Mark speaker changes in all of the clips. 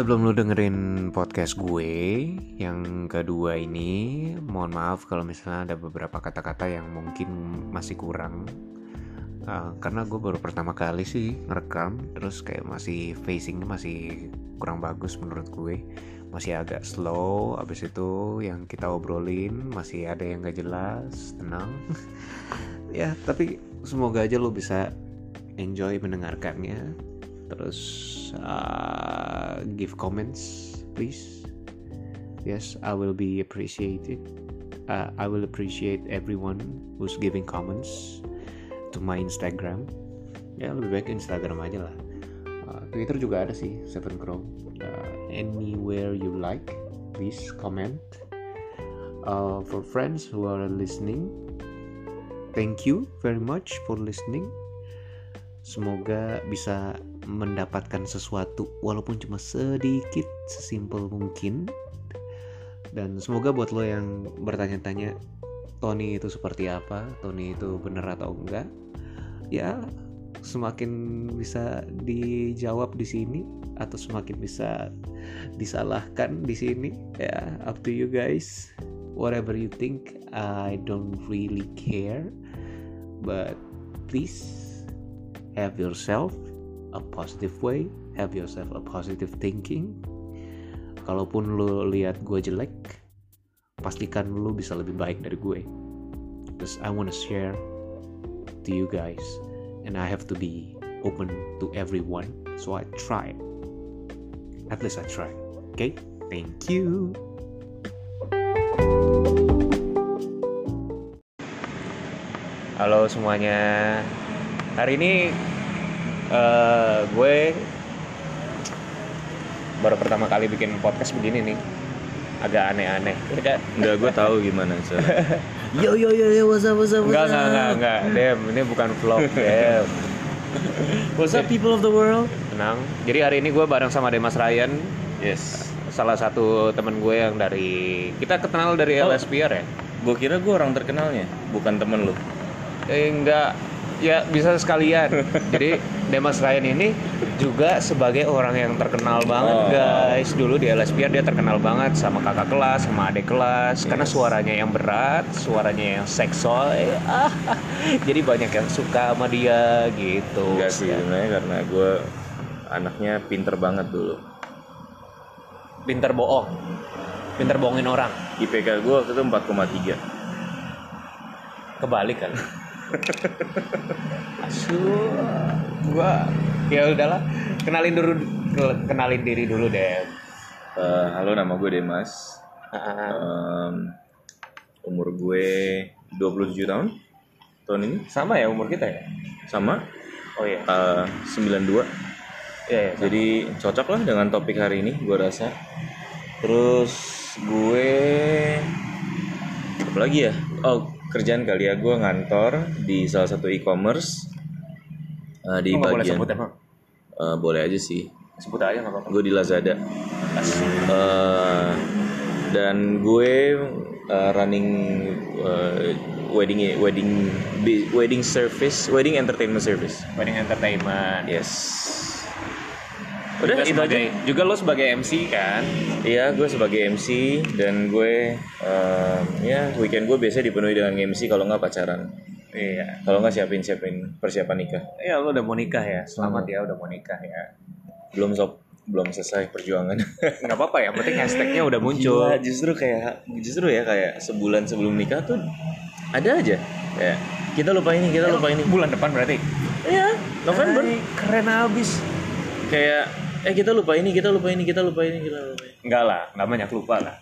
Speaker 1: Sebelum lu dengerin podcast gue yang kedua ini, mohon maaf kalau misalnya ada beberapa kata-kata yang mungkin masih kurang. Uh, karena gue baru pertama kali sih ngerekam, terus kayak masih facingnya masih kurang bagus menurut gue. Masih agak slow, abis itu yang kita obrolin masih ada yang gak jelas, tenang. ya, tapi semoga aja lo bisa enjoy mendengarkannya. Terus uh, give comments please. Yes i will be appreciated. Uh, i will appreciate everyone who's giving comments to my instagram. Ya lebih baik instagram aja lah. Uh, twitter juga ada sih seven crow. Uh, anywhere you like please comment. Uh, for friends who are listening thank you very much for listening. Semoga bisa mendapatkan sesuatu walaupun cuma sedikit sesimpel mungkin. Dan semoga buat lo yang bertanya-tanya Tony itu seperti apa Tony itu bener atau enggak ya semakin bisa dijawab di sini atau semakin bisa disalahkan di sini ya up to you guys. Whatever you think I don't really care but please have yourself a positive way have yourself a positive thinking. Kalaupun lu lihat gue jelek pastikan lu bisa lebih baik dari gue. Because I wanna share to you guys and I have to be open to everyone so I try. At least I try okay? Thank you. Halo semuanya. Hari ini uh, gue baru pertama kali bikin podcast begini nih. Agak aneh-aneh.
Speaker 2: Enggak gue tahu gimana so.
Speaker 1: yo yo yo yo what's up what's up enggak enggak enggak enggak dem ini bukan vlog dem.
Speaker 2: What's up people of the world?
Speaker 1: Tenang. Jadi hari ini gue bareng sama Demas Ryan.
Speaker 2: Yes.
Speaker 1: Salah satu teman gue yang dari kita kenal dari oh, LSPR ya?
Speaker 2: Gue kira gue orang terkenalnya bukan temen lu.
Speaker 1: Eh enggak ya bisa sekalian. Jadi Demas Ryan ini juga sebagai orang yang terkenal banget oh. guys. Dulu di LSPR dia terkenal banget sama kakak kelas sama adik kelas. Yes. karena suaranya yang berat suaranya yang seksual ah, jadi banyak yang suka sama dia gitu.
Speaker 2: Enggak sih sebenarnya karena gue anaknya pinter banget dulu.
Speaker 1: Pinter bohong. Pinter bohongin orang.
Speaker 2: IPK gue waktu itu
Speaker 1: 4,3 kebalik kan Asu, gua ya udahlah. Kenalin dulu, kenalin diri dulu deh.
Speaker 2: Uh, halo, nama gue Demas. Um, umur gue 27 tahun. Tahun ini?
Speaker 1: Sama ya umur kita ya?
Speaker 2: Sama.
Speaker 1: Oh iya.
Speaker 2: Uh, 92.
Speaker 1: Ya, ya,
Speaker 2: Jadi cocok lah dengan topik hari ini, gue rasa. Terus gue apa lagi ya? Oh, kerjaan kali ya gue ngantor di salah satu e-commerce uh, di
Speaker 1: oh,
Speaker 2: bagian
Speaker 1: boleh, sebut,
Speaker 2: uh, boleh aja sih.
Speaker 1: Sebut aja nggak apa-apa.
Speaker 2: Gue di Lazada. Uh, dan gue uh, running uh, wedding wedding wedding service wedding entertainment service.
Speaker 1: Wedding entertainment.
Speaker 2: Yes
Speaker 1: udah juga itu sebagai, aja juga lo sebagai MC kan?
Speaker 2: Iya gue sebagai MC dan gue uh, ya weekend gue biasa dipenuhi dengan MC kalau nggak pacaran.
Speaker 1: Iya.
Speaker 2: Kalau nggak siapin siapin persiapan nikah.
Speaker 1: Iya lo udah mau nikah ya? Selamat hmm. ya udah mau nikah ya.
Speaker 2: Belum sob belum selesai perjuangan.
Speaker 1: Nggak apa-apa ya penting hashtagnya udah muncul.
Speaker 2: Gila, justru kayak justru ya kayak sebulan sebelum nikah tuh ada aja. Ya. Kita lupa ini kita lupa ini.
Speaker 1: bulan depan berarti?
Speaker 2: Iya November.
Speaker 1: Ay, keren abis.
Speaker 2: Kayak eh kita lupa ini kita lupa ini kita lupa ini kita lupa ini.
Speaker 1: enggak lah nggak banyak lupa lah.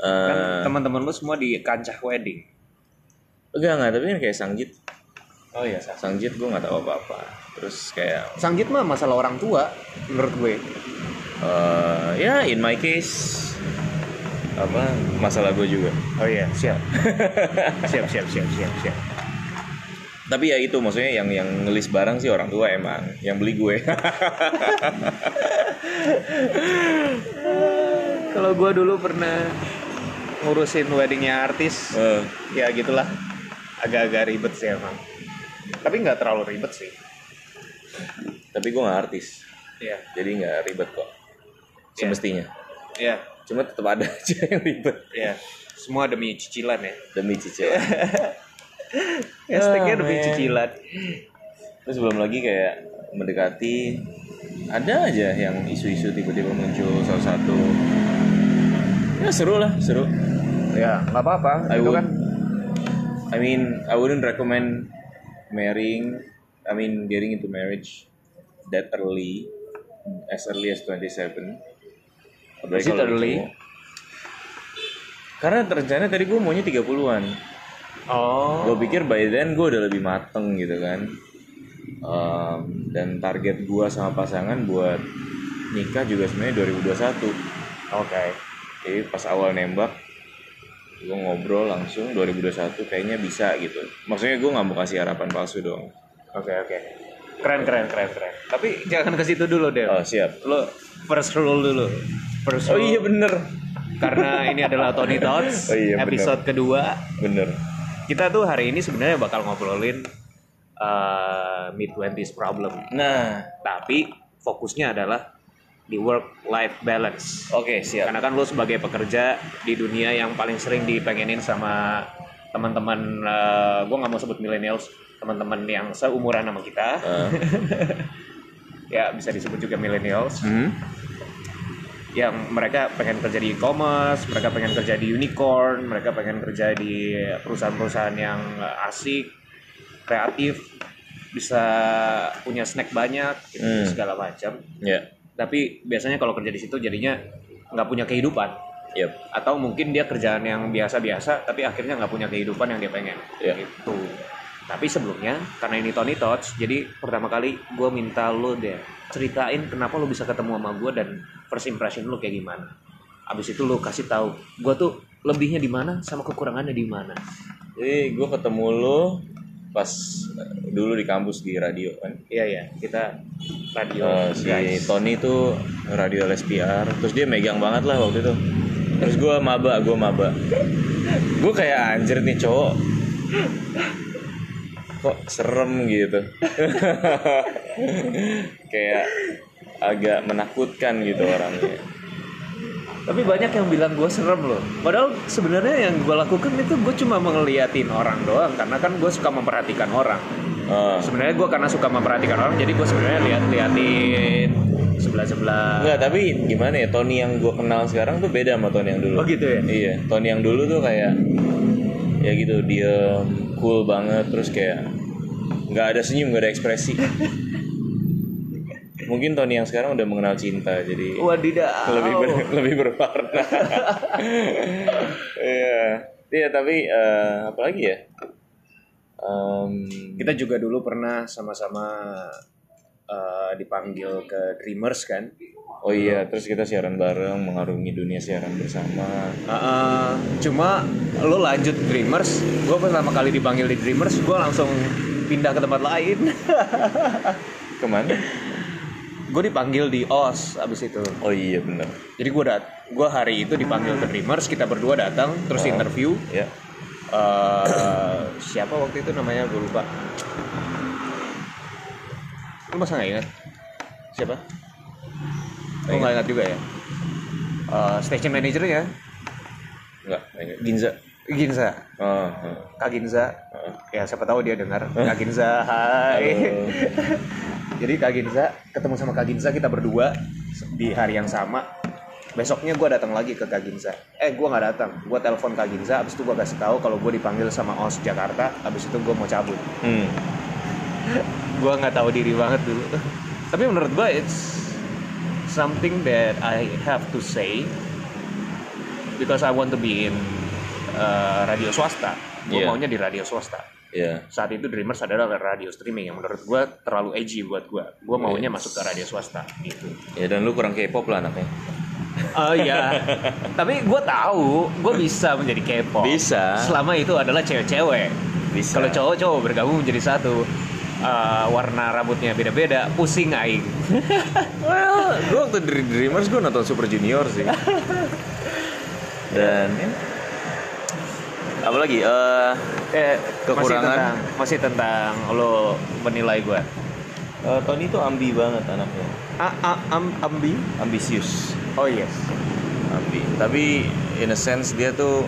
Speaker 1: Uh, kan teman-teman lu semua di kancah wedding.
Speaker 2: Enggak enggak tapi kayak sanggit.
Speaker 1: Oh iya
Speaker 2: sanggit. Gue nggak tahu apa apa terus kayak
Speaker 1: sanggit mah masalah orang tua menurut gue.
Speaker 2: Uh, ya yeah, in my case apa masalah gue juga.
Speaker 1: Oh iya siap. Siap siap siap siap siap
Speaker 2: tapi ya itu maksudnya yang yang ngelis barang sih orang tua emang yang beli gue.
Speaker 1: Kalau gue dulu pernah ngurusin weddingnya artis uh. ya gitulah. Agak-agak ribet sih emang. Tapi nggak terlalu ribet sih.
Speaker 2: Tapi gue nggak artis.
Speaker 1: Ya
Speaker 2: jadi nggak ribet kok. Semestinya.
Speaker 1: ya
Speaker 2: Cuma tetap ada aja yang ribet.
Speaker 1: Ya semua demi cicilan ya.
Speaker 2: Demi cicilan.
Speaker 1: hashtagnya demi
Speaker 2: man.
Speaker 1: cicilan
Speaker 2: Terus belum lagi kayak mendekati ada aja yang isu-isu tiba-tiba muncul salah satu. Ya seru lah, seru.
Speaker 1: ya nggak apa-apa
Speaker 2: I
Speaker 1: itu
Speaker 2: would,
Speaker 1: kan
Speaker 2: I mean, I wouldn't recommend marrying. I mean, getting into marriage that early, as early as 27. Apalagi
Speaker 1: Is it
Speaker 2: kalau
Speaker 1: early?
Speaker 2: cowok. Karena rencana tadi gue maunya 30-an.
Speaker 1: Oh
Speaker 2: Gue pikir by then gue udah lebih mateng gitu kan. Um, dan target gue sama pasangan buat nikah juga sebenarnya 2021.
Speaker 1: oke
Speaker 2: Jadi pas awal nembak gue ngobrol langsung 2021 kayaknya bisa gitu. Maksudnya gue nggak mau kasih harapan palsu dong.
Speaker 1: oke oke keren keren keren keren tapi jangan ke situ dulu deh
Speaker 2: Oh siap.
Speaker 1: lo first rule dulu first
Speaker 2: Oh
Speaker 1: rule
Speaker 2: iya bener,
Speaker 1: karena ini adalah Tony Tots
Speaker 2: Oh iya, bener.
Speaker 1: episode kedua
Speaker 2: bener.
Speaker 1: Kita tuh hari ini sebenarnya bakal ngobrolin uh, mid 20s problem.
Speaker 2: Nah,
Speaker 1: tapi fokusnya adalah di work life balance.
Speaker 2: Oke siap.
Speaker 1: karena kan lo sebagai pekerja di dunia yang paling sering dipengenin sama teman-teman uh, gue nggak mau sebut millennials teman-teman yang seumuran sama kita.
Speaker 2: Eh,
Speaker 1: ya bisa disebut juga millennials.
Speaker 2: Hmm?
Speaker 1: Yang mereka pengen kerja di e-commerce, mereka pengen kerja di unicorn, mereka pengen kerja di perusahaan-perusahaan yang asik, kreatif, bisa punya snack banyak, gitu,
Speaker 2: Hmm.
Speaker 1: segala macam.
Speaker 2: Ya,
Speaker 1: Tapi biasanya kalau kerja di situ jadinya nggak punya kehidupan,
Speaker 2: yep.
Speaker 1: atau mungkin dia kerjaan yang biasa-biasa, tapi akhirnya nggak punya kehidupan yang dia pengen.
Speaker 2: Iya.
Speaker 1: Gitu. Tapi sebelumnya, karena ini Tony Tots, jadi pertama kali gue minta lo deh ceritain kenapa lo bisa ketemu sama gue dan first impression lo kayak gimana. Abis itu lo kasih tahu gue tuh lebihnya di mana sama kekurangannya di mana.
Speaker 2: Jadi gue ketemu lo pas eh, dulu di kampus di radio kan.
Speaker 1: Iya ya, kita radio
Speaker 2: Eh, si
Speaker 1: guys.
Speaker 2: Tony itu radio LSPR, terus dia megang banget lah waktu itu. Terus gue maba, gue maba. Gue kayak anjir nih cowok. Kok serem gitu. kayak agak menakutkan gitu orangnya.
Speaker 1: Tapi banyak yang bilang gue serem loh. Padahal sebenarnya yang gue lakukan itu gue cuma ngeliatin orang doang, karena kan gue suka memperhatikan orang.
Speaker 2: Eh,
Speaker 1: sebenarnya gue karena suka memperhatikan orang jadi gue sebenarnya lihat liatin sebelah sebelah
Speaker 2: Enggak, tapi gimana ya Tony yang gue kenal sekarang tuh beda sama Tony yang dulu.
Speaker 1: oh gitu ya
Speaker 2: Iya, Tony yang dulu tuh kayak ya gitu dia cool banget terus kayak nggak ada senyum nggak ada ekspresi. Mungkin Tony yang sekarang udah mengenal cinta jadi
Speaker 1: wadidaw
Speaker 2: lebih ber, lebih berwarna. Iya, iya tapi eh, apa lagi ya? Em,
Speaker 1: kita juga dulu pernah sama-sama eh, dipanggil ke Dreamers kan
Speaker 2: oh iya, terus kita siaran bareng mengarungi dunia siaran bersama.
Speaker 1: Eh, cuma lo lanjut Dreamers gue pertama kali dipanggil di Dreamers gue langsung pindah ke tempat lain
Speaker 2: Ke mana?
Speaker 1: Gue dipanggil di OS abis itu
Speaker 2: Oh iya bener.
Speaker 1: jadi gue dat gue hari itu dipanggil ke Dreamers kita berdua datang terus interview
Speaker 2: Ya.
Speaker 1: eh siapa waktu itu namanya gue lupa lu masa nggak ingat siapa lu nggak ingat juga ya Eh, station managernya
Speaker 2: Enggak, enggak. Ginza.
Speaker 1: Ginza
Speaker 2: Oh, oh.
Speaker 1: Kak Ginza
Speaker 2: oh.
Speaker 1: Ya siapa tahu dia dengar. Kak Ginza hai. Jadi Kak Ginza ketemu sama Kak Ginza kita berdua di hari yang sama. Besoknya gue datang lagi ke Kak Ginza. Eh gue nggak datang. Gue telepon Kak Ginza abis itu gue kasih tahu kalau gue dipanggil sama OS Jakarta abis itu gue mau cabut.
Speaker 2: Hmm.
Speaker 1: gue nggak tahu diri banget dulu. Tapi menurut gue it's something that I have to say because I want to be in uh, radio swasta gue
Speaker 2: Yeah.
Speaker 1: maunya di radio swasta
Speaker 2: Ya.
Speaker 1: saat itu Dreamers adalah radio streaming yang menurut gue terlalu edgy buat gue gue maunya masuk ke radio swasta gitu
Speaker 2: Ya dan lu kurang K-pop lah anaknya.
Speaker 1: oh iya tapi gue tahu gue bisa menjadi K-pop
Speaker 2: Bisa.
Speaker 1: selama itu adalah cewek-cewek
Speaker 2: Bisa.
Speaker 1: kalau cowok-cowok bergabung menjadi satu uh, warna rambutnya beda-beda pusing aing
Speaker 2: Well, gue waktu dari Dreamers gue nonton Super Junior sih. Dan ya. apalagi eh
Speaker 1: eh, masih
Speaker 2: Kekurangan.
Speaker 1: tentang masih tentang lo menilai gue
Speaker 2: Eh, Tony itu ambi banget anaknya
Speaker 1: A, a, am, ambi?
Speaker 2: ambisius
Speaker 1: Oh yes.
Speaker 2: ambi tapi in a sense dia tuh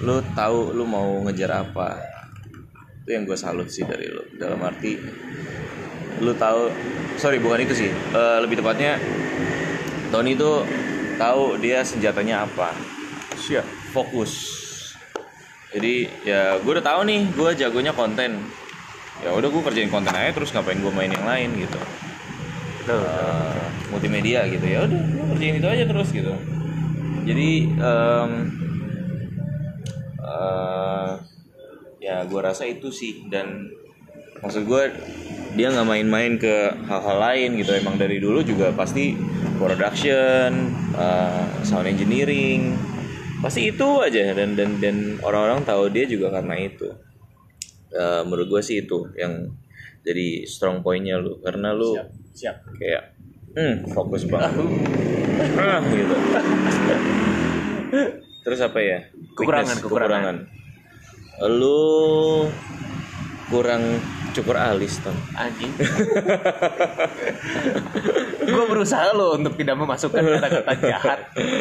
Speaker 2: lu tahu lu mau ngejar apa itu yang gue salut sih dari lu dalam arti lu tahu sorry bukan itu sih Eh, lebih tepatnya Tony tuh tahu dia senjatanya apa
Speaker 1: Siap.
Speaker 2: fokus jadi ya gue udah tahu nih gue jagonya konten. Ya udah gue kerjain konten aja terus ngapain gue main yang lain gitu.
Speaker 1: Betul.
Speaker 2: Eh, multimedia gitu. Ya udah gue kerjain itu aja terus gitu. Jadi em, eh, ya gue rasa itu sih. Dan maksud gue dia nggak main-main ke hal-hal lain gitu. Emang dari dulu juga pasti production eh, sound engineering pasti itu aja. Dan dan dan orang-orang tahu dia juga karena itu. Eh, menurut gue sih itu yang jadi strong pointnya lu. Karena lu
Speaker 1: Siap.
Speaker 2: kayak hmm fokus banget. Ah gitu. Terus apa ya?
Speaker 1: Kekurangan,
Speaker 2: Weakness,
Speaker 1: kekurangan.
Speaker 2: lu kurang cukur alis ton
Speaker 1: Anjing. gue berusaha lo untuk tidak memasukkan kata-kata jahat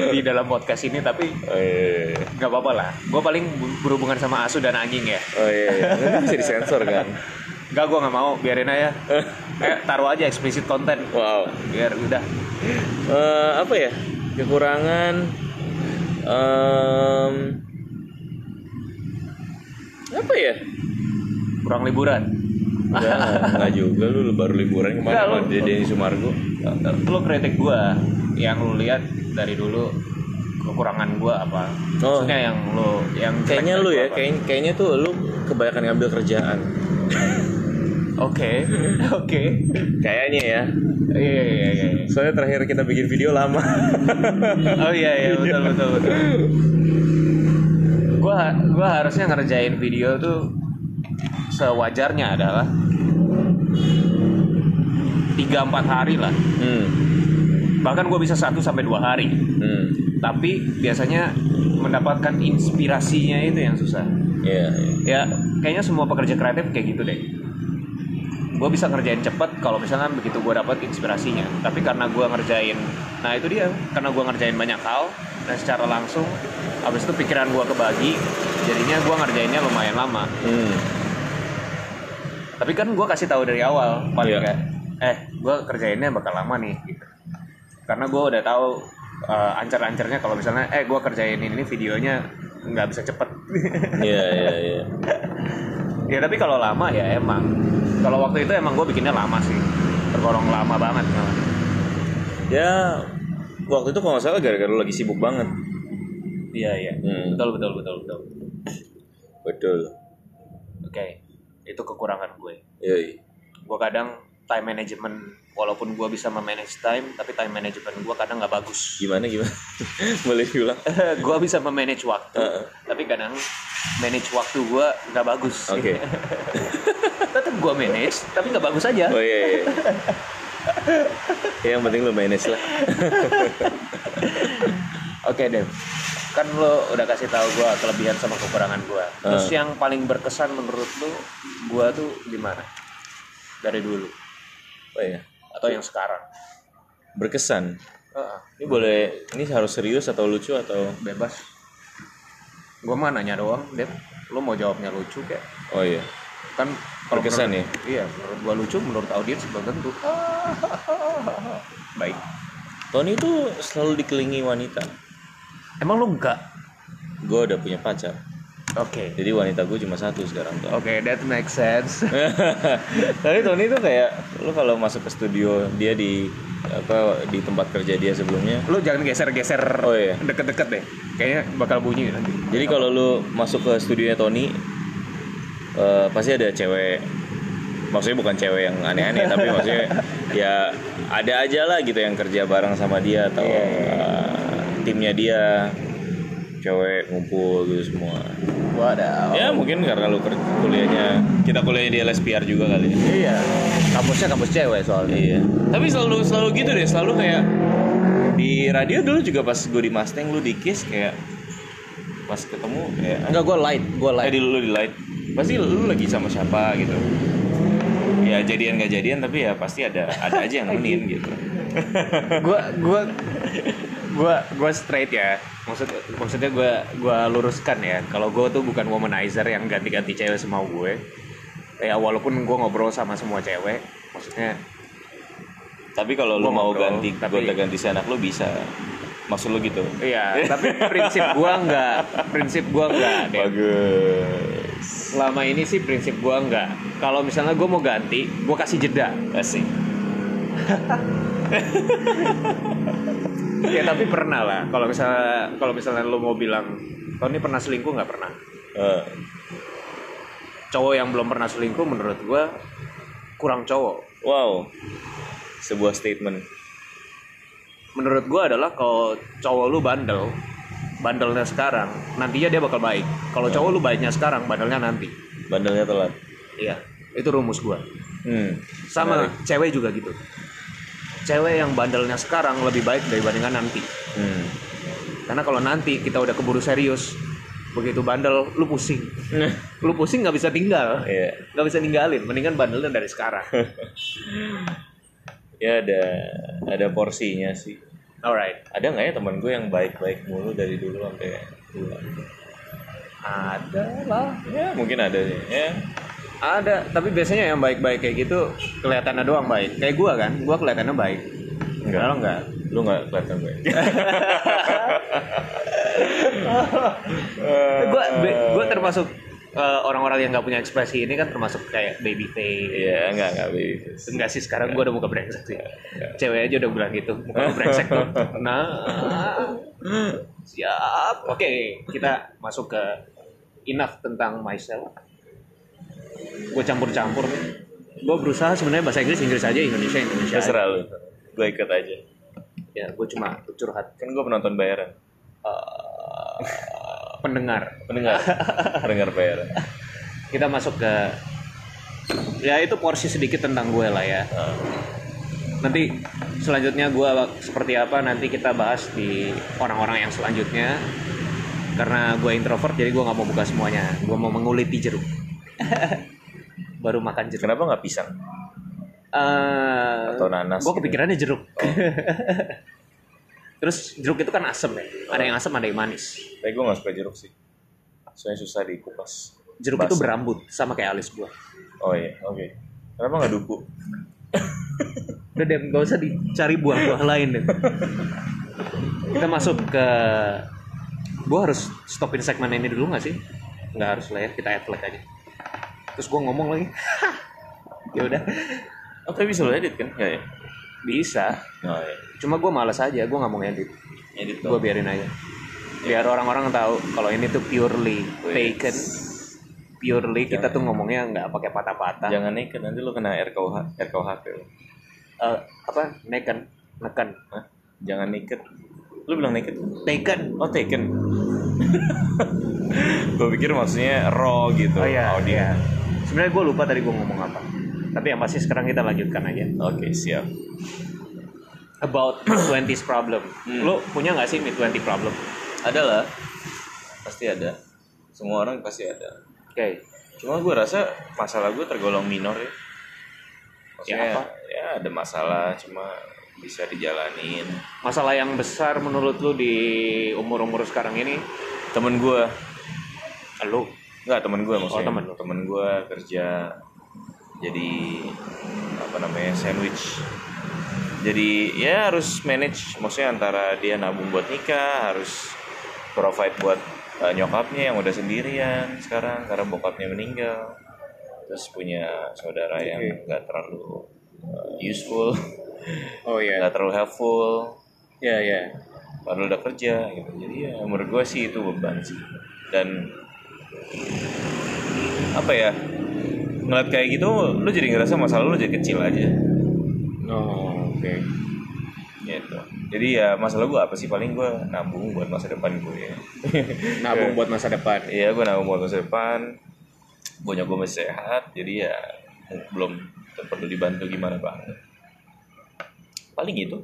Speaker 1: di dalam podcast ini tapi
Speaker 2: oh iya, iya.
Speaker 1: nggak apa-apa lah. Gue paling bu- berhubungan sama asu dan anjing ya.
Speaker 2: oh iya, iya. Nanti bisa disensor kan
Speaker 1: Enggak, gue nggak mau. Biarin aja. Eh, taruh aja eksplisit konten.
Speaker 2: wow
Speaker 1: Biar udah.
Speaker 2: Eh, apa ya kekurangan em, apa ya
Speaker 1: Kurang liburan.
Speaker 2: Enggak, juga lu baru liburan kemarin sama
Speaker 1: lu-
Speaker 2: Denny Sumargo
Speaker 1: Lo kritik gue yang lo lihat dari dulu kekurangan gue apa?
Speaker 2: Oh.
Speaker 1: Maksudnya yang lo yang
Speaker 2: Kayaknya lu
Speaker 1: gua
Speaker 2: ya, kayak, kayaknya tuh lu kebanyakan ngambil kerjaan.
Speaker 1: Oke, oke.
Speaker 2: Kayaknya ya.
Speaker 1: Iya iya iya. iya.
Speaker 2: Soalnya terakhir kita bikin video lama.
Speaker 1: Oh iya iya betul betul betul. Gua gua harusnya ngerjain video tuh sewajarnya adalah tiga empat hari lah.
Speaker 2: hmm.
Speaker 1: Bahkan gue bisa satu sampai dua hari.
Speaker 2: Hmm.
Speaker 1: Tapi biasanya mendapatkan inspirasinya itu yang susah.
Speaker 2: Iya, iya.
Speaker 1: Ya kayaknya semua pekerja kreatif kayak gitu deh. Gue bisa ngerjain cepet kalau misalkan begitu gue dapat inspirasinya. Tapi karena gue ngerjain, nah itu dia. Karena gue ngerjain banyak hal dan secara langsung, habis itu pikiran gue kebagi, jadinya gue ngerjainnya lumayan lama.
Speaker 2: Hmm.
Speaker 1: Tapi kan gue kasih tahu dari awal, paling
Speaker 2: Iya.
Speaker 1: kayak, eh gue kerjainnya bakal lama nih. Gitu. Karena gue udah tahu uh, ancar-ancarnya kalau misalnya, eh gue kerjain ini videonya nggak bisa cepet.
Speaker 2: Iya, iya, iya.
Speaker 1: Ya tapi kalau lama ya emang. Kalau waktu itu emang gue bikinnya lama sih. Tergolong lama banget malah.
Speaker 2: Ya, waktu itu kalau nggak salah gara-gara lu lagi sibuk banget.
Speaker 1: Iya iya.
Speaker 2: Hmm.
Speaker 1: Betul betul betul betul.
Speaker 2: Betul.
Speaker 1: Oke. Itu kekurangan gue.
Speaker 2: Iya, iya.
Speaker 1: Gue kadang time management walaupun gue bisa memanage time tapi time management gue kadang nggak bagus.
Speaker 2: Gimana gimana? Boleh diulang?
Speaker 1: gue bisa memanage waktu
Speaker 2: Heeh.
Speaker 1: tapi kadang manage waktu gue nggak bagus.
Speaker 2: Oke.
Speaker 1: Tetap gue manage tapi nggak bagus aja.
Speaker 2: Oh iya, iya. Ya, yang penting lu manage lah.
Speaker 1: Oke Dev, kan lo udah kasih tahu gue kelebihan sama kekurangan gue. Terus
Speaker 2: Ah.
Speaker 1: yang paling berkesan menurut lo, gue tuh gimana? Dari dulu
Speaker 2: Oh iya.
Speaker 1: atau yang sekarang?
Speaker 2: Berkesan.
Speaker 1: Heeh,
Speaker 2: Ini boleh, ini harus serius atau lucu atau?
Speaker 1: bebas. Gue mah nanya doang, Dev. Lo mau jawabnya lucu kayak?
Speaker 2: Oh iya.
Speaker 1: Kan kalau
Speaker 2: Berkesan
Speaker 1: menurut- Iya, menurut gue lucu, menurut audiens belum tentu. Baik.
Speaker 2: Tony itu selalu dikelilingi wanita.
Speaker 1: Emang lo enggak?
Speaker 2: Gue udah punya pacar.
Speaker 1: Oke.
Speaker 2: Jadi wanita gue cuma satu sekarang tuh.
Speaker 1: Oke, that makes sense.
Speaker 2: Tapi Tony itu kayak lu kalau masuk ke studio dia di apa di tempat kerja dia sebelumnya.
Speaker 1: lo jangan geser-geser
Speaker 2: Oh, iya.
Speaker 1: deket-deket deh. Kayaknya bakal bunyi nanti.
Speaker 2: Jadi kalau lu masuk ke studionya Tony eh, pasti ada cewek maksudnya bukan cewek yang aneh-aneh tapi maksudnya ya ada aja lah gitu yang kerja bareng sama dia atau
Speaker 1: Iya,
Speaker 2: eh, timnya dia cewek ngumpul gitu semua
Speaker 1: Waduh.
Speaker 2: ya mungkin karena lu kuliahnya kita kuliahnya di LSPR juga kali ya
Speaker 1: Iya. Kampusnya kampus cewek soalnya.
Speaker 2: Iya. Tapi selalu selalu gitu deh, selalu kayak di radio dulu juga pas gue di Mustang lu di Kiss kayak pas ketemu kayak
Speaker 1: Enggak gue light, gue
Speaker 2: eh
Speaker 1: light.
Speaker 2: di lu di light pasti lu lagi sama siapa gitu. ya jadian gak jadian tapi ya pasti ada ada aja yang nemenin gitu
Speaker 1: gue gue gue gue straight ya. Maksud maksudnya gue gue luruskan ya. Kalau gue tuh bukan womanizer yang ganti-ganti cewek semau gue. Ya walaupun gue ngobrol sama semua cewek maksudnya
Speaker 2: tapi kalau lu mau
Speaker 1: ngobrol,
Speaker 2: ganti
Speaker 1: tapi-
Speaker 2: gonta ganti si anak lu bisa. Maksud lu gitu.
Speaker 1: Iya tapi prinsip gue nggak prinsip gue nggak deh
Speaker 2: bagus.
Speaker 1: Selama ini sih prinsip gue nggak. Kalau misalnya gue mau ganti gue kasih jeda.
Speaker 2: Asik
Speaker 1: ya tapi pernah lah. Kalau misalnya kalau misalnya lo mau bilang Tony pernah selingkuh? Nggak pernah.
Speaker 2: Eh,
Speaker 1: cowok yang belum pernah selingkuh menurut gue kurang cowok.
Speaker 2: Wow. Sebuah statement.
Speaker 1: Menurut gue adalah kalau cowok lu bandel bandelnya sekarang nantinya dia bakal baik. Kalau cowok lu baiknya sekarang bandelnya nanti.
Speaker 2: Bandelnya telat.
Speaker 1: Iya itu rumus gue
Speaker 2: hmm.
Speaker 1: Sama cewek juga gitu cewek yang bandelnya sekarang lebih baik dibandingkan nanti.
Speaker 2: Hmm.
Speaker 1: Karena kalau nanti kita udah keburu serius begitu bandel lu pusing. Lu pusing nggak bisa tinggal.
Speaker 2: Iya.
Speaker 1: nggak bisa ninggalin mendingan bandelnya dari sekarang.
Speaker 2: Ya ada ada porsinya sih.
Speaker 1: Alright.
Speaker 2: Ada nggak ya teman gue yang baik-baik mulu dari dulu sampai tua
Speaker 1: ada lah.
Speaker 2: Ya mungkin ada sih ya
Speaker 1: ada tapi biasanya yang baik-baik kayak gitu kelihatannya doang baik. Kayak gua kan gua kelihatannya baik.
Speaker 2: Enggak.
Speaker 1: Kalau enggak?
Speaker 2: Lu nggak kelihatan gue
Speaker 1: gua gua termasuk eh, orang-orang yang nggak punya ekspresi ini kan termasuk kayak baby face.
Speaker 2: Iya, enggak enggak baby.
Speaker 1: enggak sih sekarang gua udah muka brengsek sih. Cewek aja udah bilang gitu muka brengsek tuh. Nah. Siap. Oke kita masuk ke enough tentang myself gue campur-campur nih gue berusaha sebenarnya bahasa Inggris Inggris aja Indonesia Indonesia.
Speaker 2: Terserah lu. Gue ikut aja.
Speaker 1: ya gue cuma curhat
Speaker 2: Kan gue penonton bayaran.
Speaker 1: eh, pendengar
Speaker 2: Pendengar. Pendengar bayaran.
Speaker 1: kita masuk ke ya itu porsi sedikit tentang gue lah ya
Speaker 2: Ah.
Speaker 1: nanti selanjutnya gue seperti apa nanti kita bahas di orang-orang yang selanjutnya karena gue introvert jadi gue nggak mau buka semuanya gue mau menguliti jeruk baru makan jeruk
Speaker 2: Kenapa nggak pisang? Atau nanas
Speaker 1: gue
Speaker 2: gitu.
Speaker 1: kepikirannya jeruk terus jeruk itu kan asem ya ada yang asem ada yang manis
Speaker 2: Tapi gue nggak suka jeruk sih. Soalnya susah dikupas.
Speaker 1: jeruk
Speaker 2: Basah.
Speaker 1: itu berambut sama kayak alis gue
Speaker 2: Oh iya, oke. Kenapa nggak duku?
Speaker 1: Udah deh, gak usah dicari buah-buah lain deh. Kita masuk ke... Gue harus stopin segmen ini dulu gak sih? Nggak harus lah ya, kita ad flag aja. Terus gue ngomong lagi. ya udah,
Speaker 2: Oh tapi bisa lo edit kan? Nggak ya?
Speaker 1: bisa.
Speaker 2: Oh iya.
Speaker 1: Cuma gue males aja, gue nggak mau ngedit.
Speaker 2: Edit
Speaker 1: Gue biarin aja. Biar orang-orang tahu kalau ini tuh purely taken. Purely kita tuh ngomongnya nggak pakai patah-patah.
Speaker 2: Jangan naked nanti lo kena RKUH, RKUHP lo.
Speaker 1: Eh, apa? Neken, neken,
Speaker 2: Hah? Jangan naked. Lu bilang naked?
Speaker 1: taken.
Speaker 2: Oh taken. gue pikir maksudnya raw gitu.
Speaker 1: Oh iya,
Speaker 2: audio.
Speaker 1: iya. Sebenarnya gue lupa tadi gue ngomong apa. Tapi yang pasti sekarang kita lanjutkan aja.
Speaker 2: Oke siap.
Speaker 1: About mid 20s problem.
Speaker 2: Hmm.
Speaker 1: Lo punya nggak sih mid 20 problem?
Speaker 2: Ada lah. Pasti ada. Semua orang pasti ada.
Speaker 1: Oke.
Speaker 2: Cuma gue rasa masalah gue tergolong minor ya. Maksudnya
Speaker 1: Ya, apa?
Speaker 2: ya ada masalah cuma bisa dijalanin.
Speaker 1: Masalah yang besar menurut lo di umur-umur sekarang ini?
Speaker 2: Temen gue,
Speaker 1: Lo.
Speaker 2: Nggak temen gue maksudnya.
Speaker 1: Oh, temen.
Speaker 2: Temen gue kerja jadi apa namanya sandwich. Jadi ya harus manage, maksudnya antara dia nabung buat nikah, harus provide buat uh, nyokapnya yang udah sendirian sekarang karena bokapnya meninggal. Terus punya saudara yang nggak terlalu uh, useful,
Speaker 1: Oh iya.
Speaker 2: nggak terlalu helpful,
Speaker 1: Iya iya.
Speaker 2: padahal udah kerja gitu. Jadi ya menurut gue sih itu beban sih. Dan apa ya? Ngeliat kayak gitu lu jadi ngerasa masalah lu jadi kecil aja.
Speaker 1: Oh oke.
Speaker 2: gitu. Jadi ya masalah gue apa sih? Paling gue nabung buat masa depan gue ya.
Speaker 1: Nabung buat masa depan.
Speaker 2: iya gue nabung buat masa depan. Punya gue masih sehat jadi ya belum perlu dibantu gimana banget. Paling gitu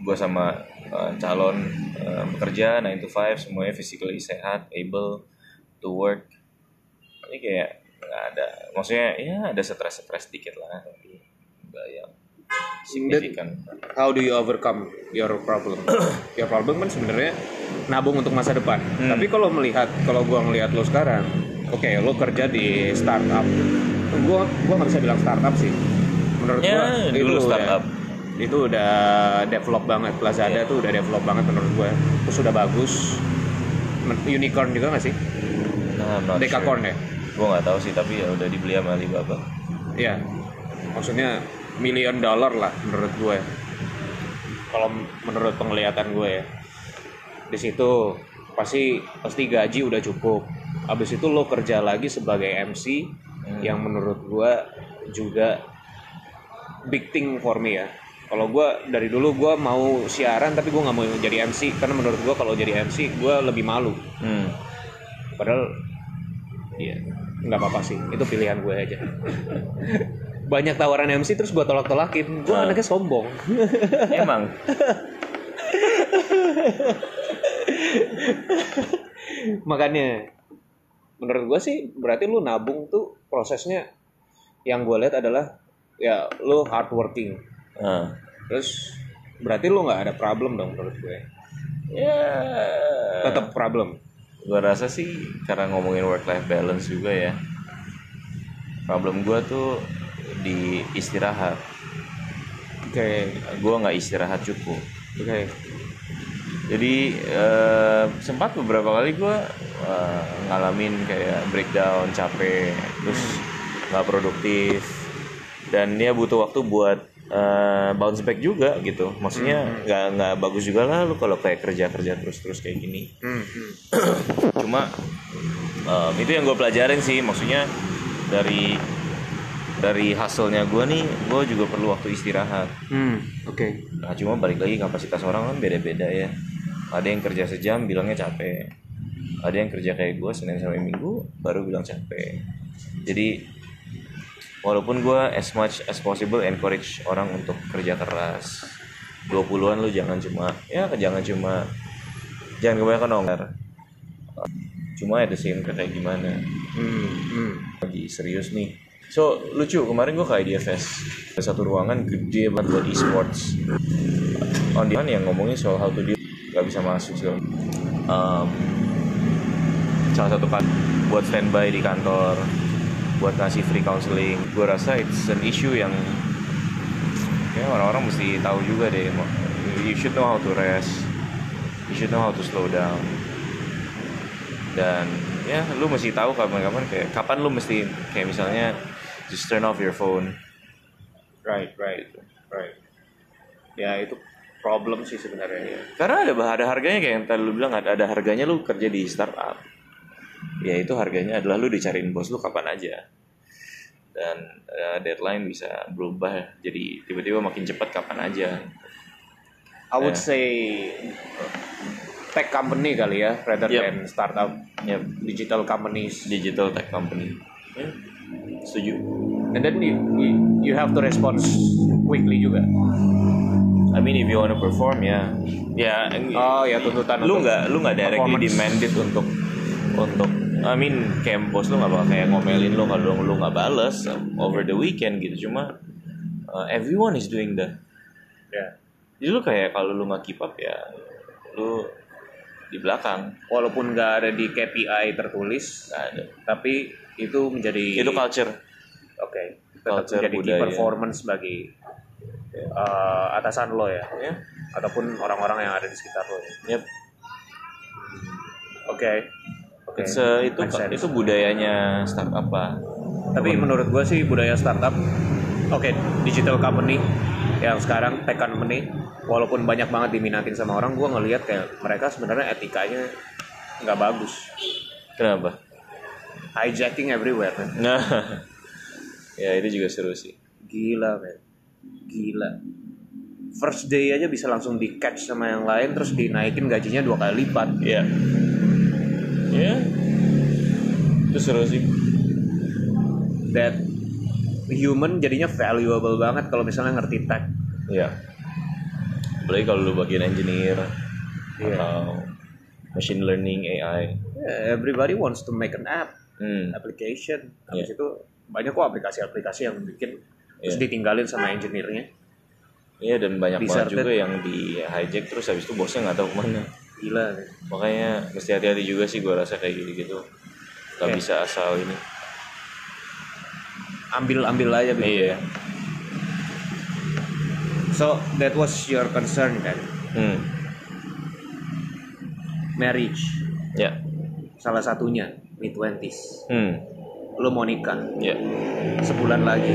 Speaker 2: gue sama uh, calon uh, pekerja 9 to 5 semuanya physically sehat able to work ini kayak nggak ada maksudnya ya ada stres stres dikit lah tapi nggak yang signifikan
Speaker 1: How do you overcome your problem? your problem kan sebenarnya nabung untuk masa depan.
Speaker 2: Hmm.
Speaker 1: Tapi kalau melihat kalau gua ngelihat lo sekarang, oke lo kerja di startup. Gua gua nggak bisa bilang startup sih. Menurut
Speaker 2: Ya,
Speaker 1: gua
Speaker 2: dulu
Speaker 1: udah-
Speaker 2: startup.
Speaker 1: itu udah develop banget. Lazada
Speaker 2: Iya.
Speaker 1: tuh udah develop banget menurut gua. Terus udah bagus. Unicorn juga nggak sih? Decacorn
Speaker 2: sure.
Speaker 1: ya?
Speaker 2: gue nggak tahu sih tapi ya udah dibeli sama Alibaba
Speaker 1: Iya. Maksudnya million dollar lah menurut gue. Kalau menurut penglihatan gue ya. Di situ pasti pasti gaji udah cukup. Habis itu lo kerja lagi sebagai MC
Speaker 2: Hmm.
Speaker 1: yang menurut gue juga big thing for me ya. Kalau gue dari dulu gue mau siaran tapi gue nggak mau jadi MC karena menurut gue kalau jadi MC gue lebih malu.
Speaker 2: hmm.
Speaker 1: Padahal iya nggak apa-apa sih itu pilihan gue aja. Banyak tawaran MC terus gue tolak-tolakin. Gue
Speaker 2: Ah.
Speaker 1: anaknya sombong.
Speaker 2: emang
Speaker 1: Makanya menurut gue sih berarti lu nabung tuh prosesnya yang gue lihat adalah ya lu hardworking.
Speaker 2: nah.
Speaker 1: Terus berarti lu nggak ada problem dong menurut gue.
Speaker 2: ya
Speaker 1: Tetap problem.
Speaker 2: Gue rasa sih karena ngomongin work life balance juga ya problem gue tuh di istirahat.
Speaker 1: Oke,
Speaker 2: gue nggak istirahat cukup.
Speaker 1: Oke.
Speaker 2: jadi eh, sempat beberapa kali gue eh, ngalamin kayak breakdown capek terus nggak produktif. Dan dia butuh waktu buat eh, bounce back juga gitu. Maksudnya nggak nggak bagus juga lah lu kalau kayak kerja kerja terus terus kayak gini.
Speaker 1: Hmm, hmm.
Speaker 2: cuma em, itu yang gue pelajarin sih. Maksudnya dari dari hasilnya gue nih gue juga perlu waktu istirahat.
Speaker 1: Hmm, oke.
Speaker 2: nah cuma balik lagi kapasitas orang kan beda-beda ya. Ada yang kerja sejam bilangnya capek. Ada yang kerja kayak gue senin sampai minggu baru bilang capek. Jadi walaupun gue as much as possible encourage orang untuk kerja keras. 20-an lu jangan cuma ya jangan cuma jangan kebanyakan ongkar cuma the same kayak gimana?
Speaker 1: Hmm, hmm.
Speaker 2: lagi serius nih. So lucu kemarin gue ke IDFS ada satu ruangan gede banget buat e-sports. On the yang ngomongin soal how to deal gak bisa masuk segala um, salah satu kan buat standby di kantor buat ngasih free counseling. Gue rasa it's an issue yang ya orang-orang mesti tahu juga deh you should know how to rest. You should know how to slow down. Dan ya lu mesti tahu kapan-kapan kayak kapan lu mesti kayak misalnya just turn off your phone.
Speaker 1: Right, right, right. Ya itu problem sih sebenarnya ya.
Speaker 2: karena ada ada harganya kayak yang tadi lu bilang ada ada harganya lu kerja di startup ya itu harganya adalah lu dicariin bos lu kapan aja. Dan eh, deadline bisa berubah jadi tiba-tiba makin cepat kapan aja.
Speaker 1: I would
Speaker 2: Ya.
Speaker 1: say tech company kali ya, rather
Speaker 2: Yep.
Speaker 1: than startup.
Speaker 2: Ya
Speaker 1: digital companies.
Speaker 2: digital tech company. Ya, setuju.
Speaker 1: And then you, you, you have to respond quickly juga.
Speaker 2: I mean if you wanna perform ya. Ya
Speaker 1: Oh ya tuntutan
Speaker 2: lu nggak lu nggak directly demanded untuk untuk I mean kayak bos lu nggak bakal kayak ngomelin lu kalau lu nggak bales over the weekend gitu cuma uh, everyone is doing that
Speaker 1: Ya.
Speaker 2: jadi lu kayak kalau lu nggak keep up ya lu di belakang
Speaker 1: Walaupun nggak ada di KPI tertulis,
Speaker 2: nggak ada
Speaker 1: tapi itu menjadi
Speaker 2: itu culture
Speaker 1: Oke, tetap
Speaker 2: Culture
Speaker 1: menjadi key
Speaker 2: budaya.
Speaker 1: performance bagi uh, atasan lo ya,
Speaker 2: ya
Speaker 1: ataupun orang-orang yang ada di sekitar lo. ya.
Speaker 2: yep.
Speaker 1: Oke,
Speaker 2: It's, itu
Speaker 1: Make sense.
Speaker 2: itu budayanya startup apa
Speaker 1: Tapi menurut gue sih budaya startup, oke digital company yang sekarang tech company, walaupun banyak banget diminatin sama orang, gue ngelihat kayak mereka sebenarnya etikanya nggak bagus,
Speaker 2: kenapa
Speaker 1: hijacking everywhere, man.
Speaker 2: nah ya itu juga seru sih
Speaker 1: gila man, gila. First day aja bisa langsung di catch sama yang lain, terus dinaikin gajinya dua kali lipat.
Speaker 2: ya ya itu seru sih
Speaker 1: That human jadinya valuable banget kalau misalnya ngerti tech.
Speaker 2: ya apalagi kalau lu bagian engineer
Speaker 1: Iya.
Speaker 2: atau machine learning AI
Speaker 1: Yeah, everybody wants to make an app.
Speaker 2: Hmm.
Speaker 1: application habis itu banyak kok aplikasi-aplikasi yang bikin terus ditinggalin sama engineer-nya
Speaker 2: Iya dan banyak banget
Speaker 1: Deserted.
Speaker 2: juga yang di hijack terus habis itu bosnya nggak tahu ke mana.
Speaker 1: Gila
Speaker 2: Makanya mesti hati-hati juga sih gue rasa kayak gitu-gitu. Gak
Speaker 1: Oke.
Speaker 2: bisa asal ini.
Speaker 1: ambil ambil aja gitu
Speaker 2: Iya.
Speaker 1: ya so that was your concern kan
Speaker 2: Hmm.
Speaker 1: marriage
Speaker 2: Ya.
Speaker 1: salah satunya mid 20s
Speaker 2: Hmm.
Speaker 1: lo mau nikah
Speaker 2: Ya.
Speaker 1: sebulan lagi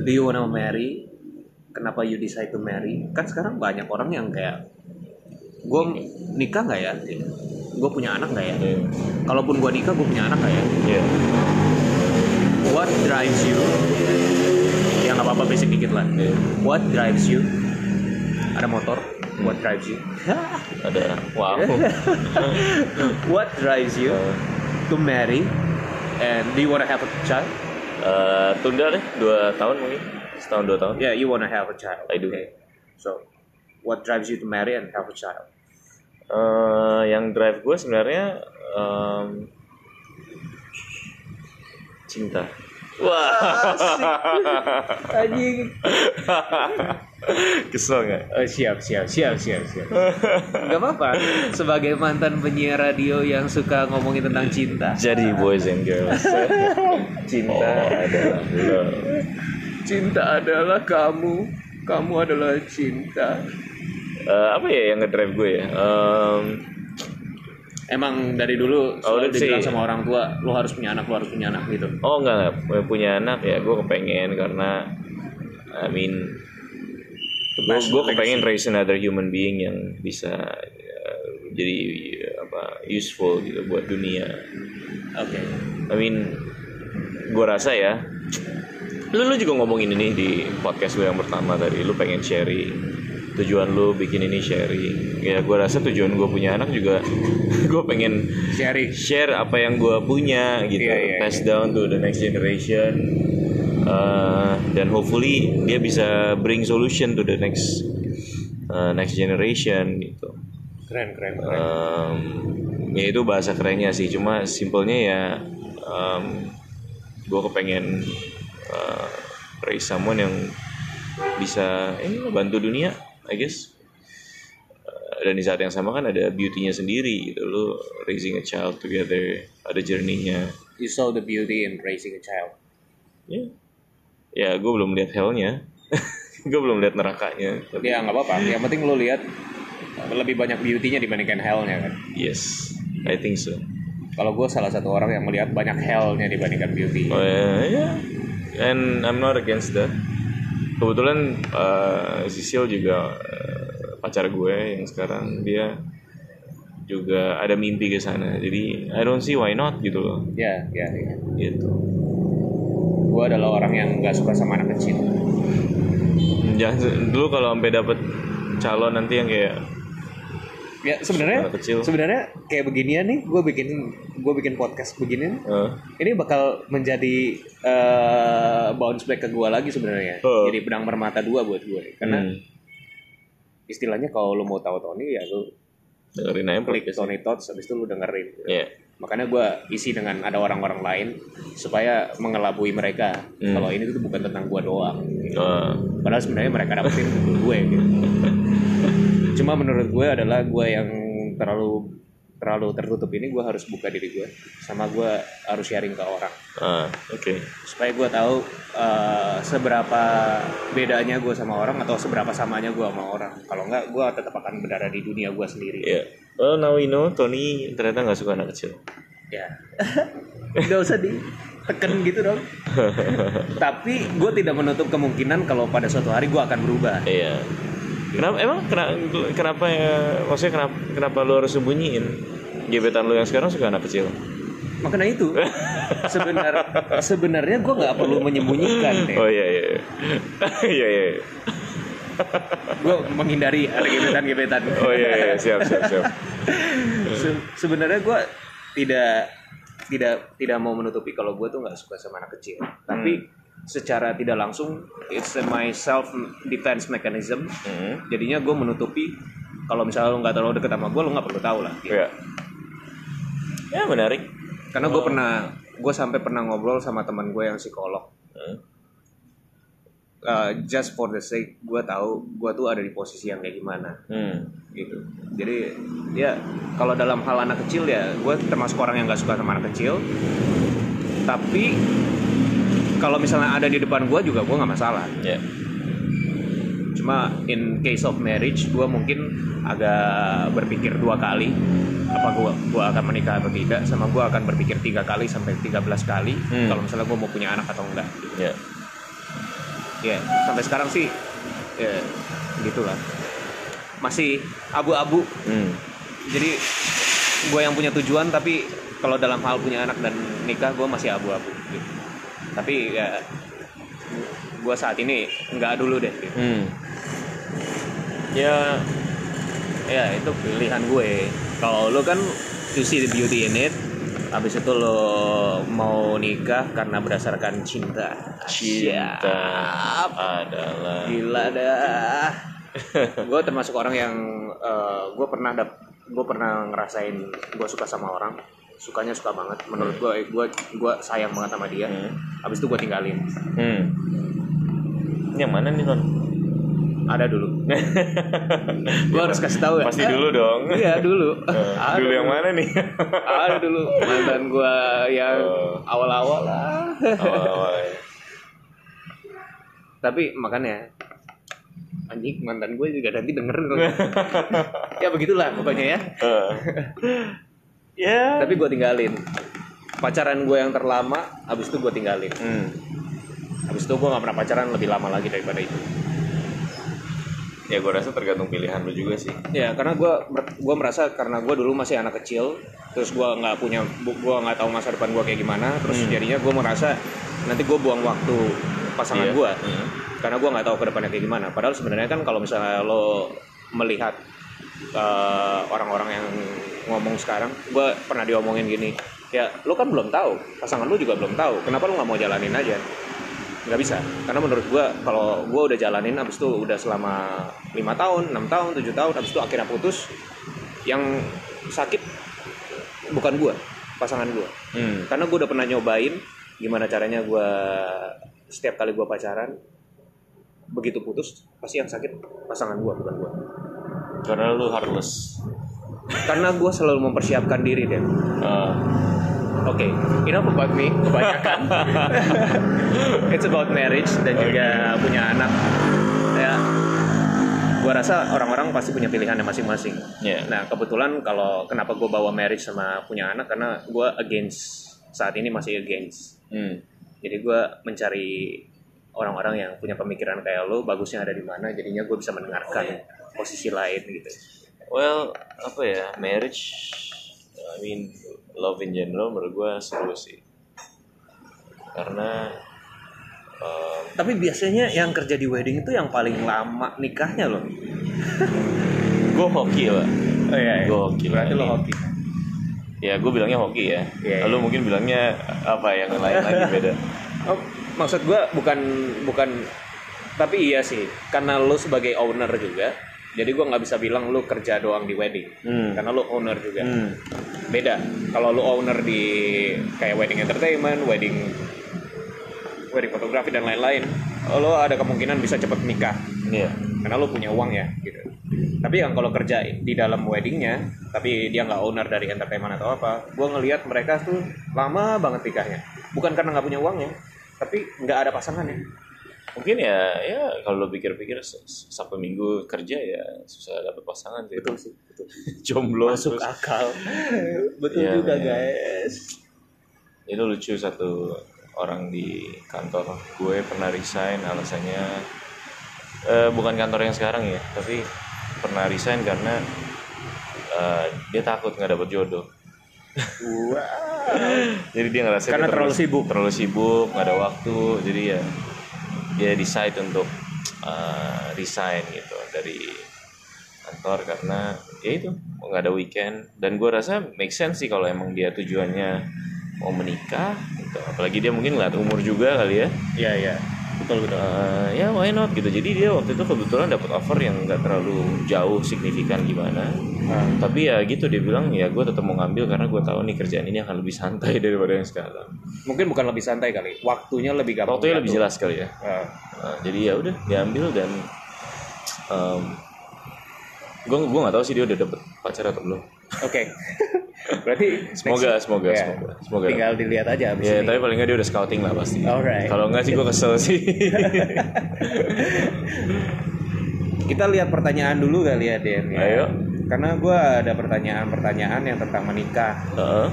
Speaker 1: do you wanna marry kenapa you decide to marry kan sekarang banyak orang yang kayak gue nikah nggak ya? Gue punya anak nggak ya?
Speaker 2: Iya.
Speaker 1: kalaupun gue nikah gue punya anak nggak ya?
Speaker 2: Iya.
Speaker 1: what drives you? Ya nggak apa-apa basic dikit lah.
Speaker 2: Iya.
Speaker 1: what drives you? Ada motor? What drives you?
Speaker 2: Ada. Wow.
Speaker 1: what drives you
Speaker 2: Eh,
Speaker 1: to marry and do you wanna have a child?
Speaker 2: Eh, tunda deh dua tahun mungkin. Setahun dua tahun.
Speaker 1: yeah you wanna have a child.
Speaker 2: I do.
Speaker 1: okay. So what drives you to marry and have a child
Speaker 2: Eh, yang drive gue sebenarnya em, cinta. Wah.
Speaker 1: anjing
Speaker 2: Kesel nggak?
Speaker 1: Oh, siap, siap, siap, siap, siap. Gak apa-apa. Sebagai mantan penyiar radio yang suka ngomongin tentang cinta.
Speaker 2: Jadi boys and girls, cinta adalah love.
Speaker 1: Cinta adalah kamu. Kamu adalah cinta.
Speaker 2: Eh, apa ya yang ngedrive gue ya? Em,
Speaker 1: Emang dari dulu
Speaker 2: Oh,
Speaker 1: selalu dibilang
Speaker 2: sih.
Speaker 1: sama orang tua, lo harus punya anak, lo harus punya anak gitu.
Speaker 2: oh enggak, enggak punya anak ya gue kepengen karena I mean gue gue kepengen raise another human being yang bisa eh, jadi eh, apa useful gitu buat dunia.
Speaker 1: Oke.
Speaker 2: I mean gue rasa ya lu lu juga ngomongin ini di podcast gue yang pertama tadi lu pengen sharing tujuan lu bikin ini sharing. Ya gue rasa tujuan gue punya anak juga gue pengen
Speaker 1: Sharing.
Speaker 2: share apa yang gue punya gitu.
Speaker 1: Iya, iya,
Speaker 2: pass down to the next generation. Uh, dan hopefully dia bisa bring solution to the next uh, next generation gitu.
Speaker 1: Keren, keren, keren.
Speaker 2: um, ya itu bahasa kerennya sih. Cuma simpelnya ya um, gue kepengen uh, raise someone yang bisa eh, bantu dunia I guess Uh, dan di saat yang sama kan ada beauty-nya sendiri gitu lo raising a child together ada journey-nya
Speaker 1: You saw the beauty in raising a child.
Speaker 2: ya ya gue belum lihat hell-nya gue belum lihat nerakanya tapi
Speaker 1: Ya nggak apa-apa. Yang penting lo lihat lebih banyak beauty-nya dibandingkan hell-nya kan.
Speaker 2: yes I think so
Speaker 1: Kalau gue salah satu orang yang melihat banyak hell-nya dibandingkan beauty.
Speaker 2: Oh ya, ya. And I'm not against that. Kebetulan uh, Sisil juga uh, pacar gue yang sekarang dia juga ada mimpi ke sana. Jadi I don't see why not gitu loh.
Speaker 1: Ya, ya, ya.
Speaker 2: Gitu.
Speaker 1: Gue adalah orang yang nggak suka sama anak kecil.
Speaker 2: Jangan dulu kalau sampai dapet calon nanti yang kayak
Speaker 1: Ya sebenarnya sebenarnya kayak beginian nih, gue bikin gue bikin podcast begini,
Speaker 2: uh,
Speaker 1: ini bakal menjadi eh, bounce back ke gue lagi sebenarnya.
Speaker 2: Oh.
Speaker 1: Jadi benang bermata dua buat gue. Karena
Speaker 2: hmm,
Speaker 1: istilahnya kalau lo mau tahu Tony ya lo
Speaker 2: dengerin aja
Speaker 1: klik. Tony Tots, habis itu lo dengerin.
Speaker 2: Ya.
Speaker 1: Makanya gue isi dengan ada orang-orang lain supaya mengelabui mereka.
Speaker 2: Hmm.
Speaker 1: Kalau ini tuh bukan tentang gue doang.
Speaker 2: Uh,
Speaker 1: Padahal sebenarnya mereka dapetin gue gitu. Cuma menurut gue adalah gue yang terlalu terlalu tertutup ini gue harus buka diri gue sama gue harus sharing ke orang
Speaker 2: uh, Oke.
Speaker 1: supaya gue tahu eh, seberapa bedanya gue sama orang atau seberapa samanya gue sama orang kalau enggak gue tetap akan berada di dunia gue sendiri
Speaker 2: Ya. Well now we know Tony ternyata nggak suka anak kecil.
Speaker 1: ya nggak usah ditekan gitu dong tapi gue tidak menutup kemungkinan kalau pada suatu hari gue akan berubah
Speaker 2: Iya. Kenapa emang kenapa, kenapa ya maksudnya kenapa kenapa lu harus sembunyiin gebetan lu yang sekarang suka anak kecil?
Speaker 1: makanya itu sebenar sebenarnya gue nggak perlu menyembunyikan deh
Speaker 2: Oh iya iya. Iya iya. iya.
Speaker 1: gue menghindari ada gebetan-gebetan
Speaker 2: Oh iya iya siap siap siap.
Speaker 1: Se- sebenarnya gue tidak tidak tidak mau menutupi kalau gue tuh nggak suka sama anak kecil tapi secara tidak langsung it's my self defense mechanism
Speaker 2: Hmm.
Speaker 1: jadinya gue menutupi kalau misalnya lo nggak terlalu deket sama gue lo nggak perlu tahu lah
Speaker 2: Iya. Ya menarik.
Speaker 1: karena gue pernah gue sampai pernah ngobrol sama teman gue yang psikolog
Speaker 2: Hmm.
Speaker 1: Uh, just for the sake gue tahu gue tuh ada di posisi yang kayak gimana
Speaker 2: Hmm.
Speaker 1: gitu jadi ya kalau dalam hal anak kecil ya gue termasuk orang yang gak suka sama anak kecil tapi kalau misalnya ada di depan gue juga gue nggak masalah
Speaker 2: Ya.
Speaker 1: cuma in case of marriage gue mungkin agak berpikir dua kali apa gue gua akan menikah atau tidak sama gue akan berpikir tiga kali sampai 13 kali
Speaker 2: Hmm.
Speaker 1: kalau misalnya gue mau punya anak atau enggak
Speaker 2: Ya.
Speaker 1: ya sampai sekarang sih ya gitulah masih abu-abu
Speaker 2: Hmm.
Speaker 1: jadi gue yang punya tujuan tapi kalau dalam hal punya anak dan nikah gue masih abu-abu gitu. Tapi ya gue saat ini nggak dulu deh gitu.
Speaker 2: Hmm. Ya.
Speaker 1: ya itu pilihan gue kalau lo kan you see the beauty in it habis itu lo mau nikah karena berdasarkan cinta
Speaker 2: Cinta
Speaker 1: Siap.
Speaker 2: adalah.
Speaker 1: gila dah gue termasuk orang yang gue pernah dap gue pernah ngerasain gue suka sama orang sukanya suka banget menurut gue gue gue sayang banget sama dia
Speaker 2: Hmm.
Speaker 1: habis itu gue tinggalin
Speaker 2: Hmm. Ini yang mana nih non?
Speaker 1: ada dulu gue harus kasih tahu ya
Speaker 2: Pasti dulu dong.
Speaker 1: iya dulu
Speaker 2: Eh,
Speaker 1: Ada
Speaker 2: dulu yang mana nih?
Speaker 1: ada dulu mantan gue yang
Speaker 2: Oh.
Speaker 1: awal-awal lah
Speaker 2: Awal-awal ya.
Speaker 1: tapi makanya anjing mantan gue juga nanti denger ya begitulah pokoknya ya
Speaker 2: Eh. Ya.
Speaker 1: tapi gue tinggalin pacaran gue yang terlama habis itu gue tinggalin
Speaker 2: Hmm.
Speaker 1: habis itu gue gak pernah pacaran lebih lama lagi daripada itu
Speaker 2: Ya gue rasa tergantung pilihan lu juga sih.
Speaker 1: ya karena gue gue merasa karena gue dulu masih anak kecil terus gue nggak punya gue nggak tahu masa depan gue kayak gimana terus
Speaker 2: Hmm.
Speaker 1: jadinya gue merasa nanti gue buang waktu pasangan
Speaker 2: Iya.
Speaker 1: gue
Speaker 2: Hmm.
Speaker 1: karena gue nggak tahu ke depannya kayak gimana padahal sebenarnya kan kalau misalnya lo melihat eh, orang-orang yang ngomong sekarang gue pernah diomongin gini ya lo kan belum tahu pasangan lo juga belum tahu kenapa lo nggak mau jalanin aja? Nggak bisa karena menurut gue kalau gue udah jalanin abis itu udah selama lima tahun enam tahun tujuh tahun abis itu akhirnya putus yang sakit bukan gue pasangan gue
Speaker 2: Hmm.
Speaker 1: karena gue udah pernah nyobain gimana caranya gue setiap kali gue pacaran begitu putus pasti yang sakit pasangan gue bukan gue
Speaker 2: Karena lu heartless.
Speaker 1: karena gue selalu mempersiapkan diri deh
Speaker 2: Eh,
Speaker 1: Oke, enough about me, kebanyakan. It's about marriage dan juga punya anak. Ya, gua rasa orang-orang pasti punya pilihannya masing-masing.
Speaker 2: ya.
Speaker 1: Nah, kebetulan kalau kenapa gue bawa marriage sama punya anak karena gue against saat ini masih against.
Speaker 2: Hmm.
Speaker 1: Jadi gue mencari orang-orang yang punya pemikiran kayak lo, bagusnya ada di mana. Jadinya gue bisa mendengarkan posisi lain gitu.
Speaker 2: Well, apa ya, marriage, I mean, love in general menurut gue seru sih. Karena, um,
Speaker 1: Tapi biasanya yang kerja di wedding itu yang paling lama nikahnya loh.
Speaker 2: gue hoki lah.
Speaker 1: Oh iya,
Speaker 2: Gue hoki lah.
Speaker 1: Berarti lo hoki.
Speaker 2: Ya, gue bilangnya hoki ya.
Speaker 1: Iya,
Speaker 2: Lalu mungkin bilangnya apa yang lain lagi beda.
Speaker 1: Oh, maksud gua bukan bukan tapi iya sih karena lu sebagai owner juga jadi gua nggak bisa bilang lu kerja doang di wedding.
Speaker 2: Hmm.
Speaker 1: karena lu owner juga.
Speaker 2: Hmm.
Speaker 1: beda. Kalau lu owner di kayak wedding entertainment wedding wedding fotografi dan lain-lain lo ada kemungkinan bisa cepet nikah.
Speaker 2: Iya.
Speaker 1: karena lo punya uang ya gitu. Tapi yang kalau kerja di dalam weddingnya tapi dia nggak owner dari entertainment atau apa gue ngelihat mereka tuh lama banget nikahnya. Bukan karena nggak punya uangnya tapi nggak ada pasangannya
Speaker 2: Mungkin ya, ya kalau lo pikir-pikir sampai minggu kerja ya susah dapet pasangan sih.
Speaker 1: sih betul
Speaker 2: Jomblo
Speaker 1: masuk
Speaker 2: terus.
Speaker 1: akal betul
Speaker 2: Iya,
Speaker 1: juga
Speaker 2: iya.
Speaker 1: guys
Speaker 2: itu lucu satu orang di kantor gue pernah resign alasannya eh, bukan kantor yang sekarang ya tapi pernah resign karena eh, dia takut nggak dapet jodoh jadi dia ngerasa
Speaker 1: Karena
Speaker 2: dia
Speaker 1: terlalu sibuk.
Speaker 2: terlalu sibuk nggak ada waktu jadi ya dia decide untuk eh, resign gitu dari kantor karena ya itu nggak ada weekend. Dan gue rasa make sense sih kalau emang dia tujuannya mau menikah gitu. Apalagi dia mungkin ngeliat umur juga kali ya.
Speaker 1: Iya iya
Speaker 2: betul betul. Uh, ya why not gitu. Jadi dia waktu itu kebetulan dapat offer yang nggak terlalu jauh signifikan gimana.
Speaker 1: Ah.
Speaker 2: tapi ya gitu dia bilang ya gue tetap mau ngambil karena gue tahu nih kerjaan ini akan lebih santai daripada yang sekarang.
Speaker 1: Mungkin bukan lebih santai kali waktunya lebih gampang.
Speaker 2: Waktunya lebih jelas kali ya.
Speaker 1: Ah.
Speaker 2: Nah, jadi ya udah diambil dan um, gue gue nggak tahu sih dia udah dapet pacar atau belum.
Speaker 1: Oke berarti
Speaker 2: semoga
Speaker 1: next-
Speaker 2: semoga
Speaker 1: ya,
Speaker 2: semoga semoga
Speaker 1: tinggal dilihat aja abis
Speaker 2: ya
Speaker 1: ini
Speaker 2: tapi paling nggak dia udah scouting lah pasti
Speaker 1: Alright.
Speaker 2: kalau nggak sih gue kesel sih
Speaker 1: kita lihat pertanyaan dulu kali ya Den ya.
Speaker 2: Ayo.
Speaker 1: karena gue ada pertanyaan-pertanyaan yang tentang menikah
Speaker 2: Heeh.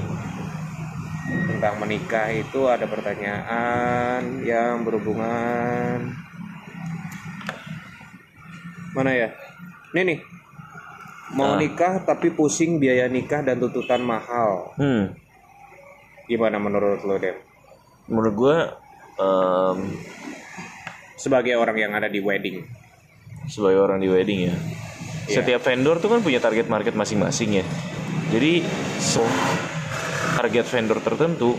Speaker 1: tentang menikah itu ada pertanyaan yang berhubungan mana ya ini nih mau
Speaker 2: Ah.
Speaker 1: nikah tapi pusing biaya nikah dan tuntutan mahal.
Speaker 2: Hmm.
Speaker 1: gimana menurut lo Den
Speaker 2: menurut gue um,
Speaker 1: sebagai orang yang ada di wedding.
Speaker 2: sebagai orang di wedding ya.
Speaker 1: Iya.
Speaker 2: setiap vendor tuh kan punya target market masing-masing ya. Jadi so target vendor tertentu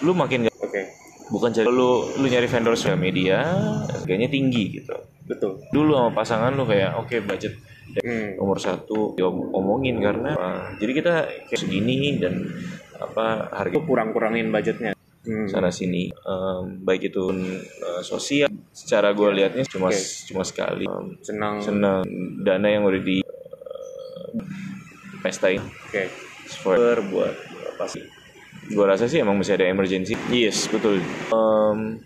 Speaker 2: lu makin nggak
Speaker 1: oke.
Speaker 2: Bukan cari lu lu nyari vendor sosial media harganya tinggi gitu.
Speaker 1: Betul.
Speaker 2: Dulu sama pasangan lu kayak oke budget
Speaker 1: hmm.
Speaker 2: nomor satu diomongin karena apa, jadi kita kayak segini dan apa harga
Speaker 1: itu kurang-kurangin budgetnya. Hmm.
Speaker 2: sana sini Em, baik itu eh, sosial secara gue liatnya cuma
Speaker 1: Oke.
Speaker 2: cuma sekali. Em,
Speaker 1: senang.
Speaker 2: Senang. Dana yang udah di eh, pestain.
Speaker 1: Oke.
Speaker 2: For buat apa sih? Gue rasa sih emang masih ada emergency. Yes betul. Em,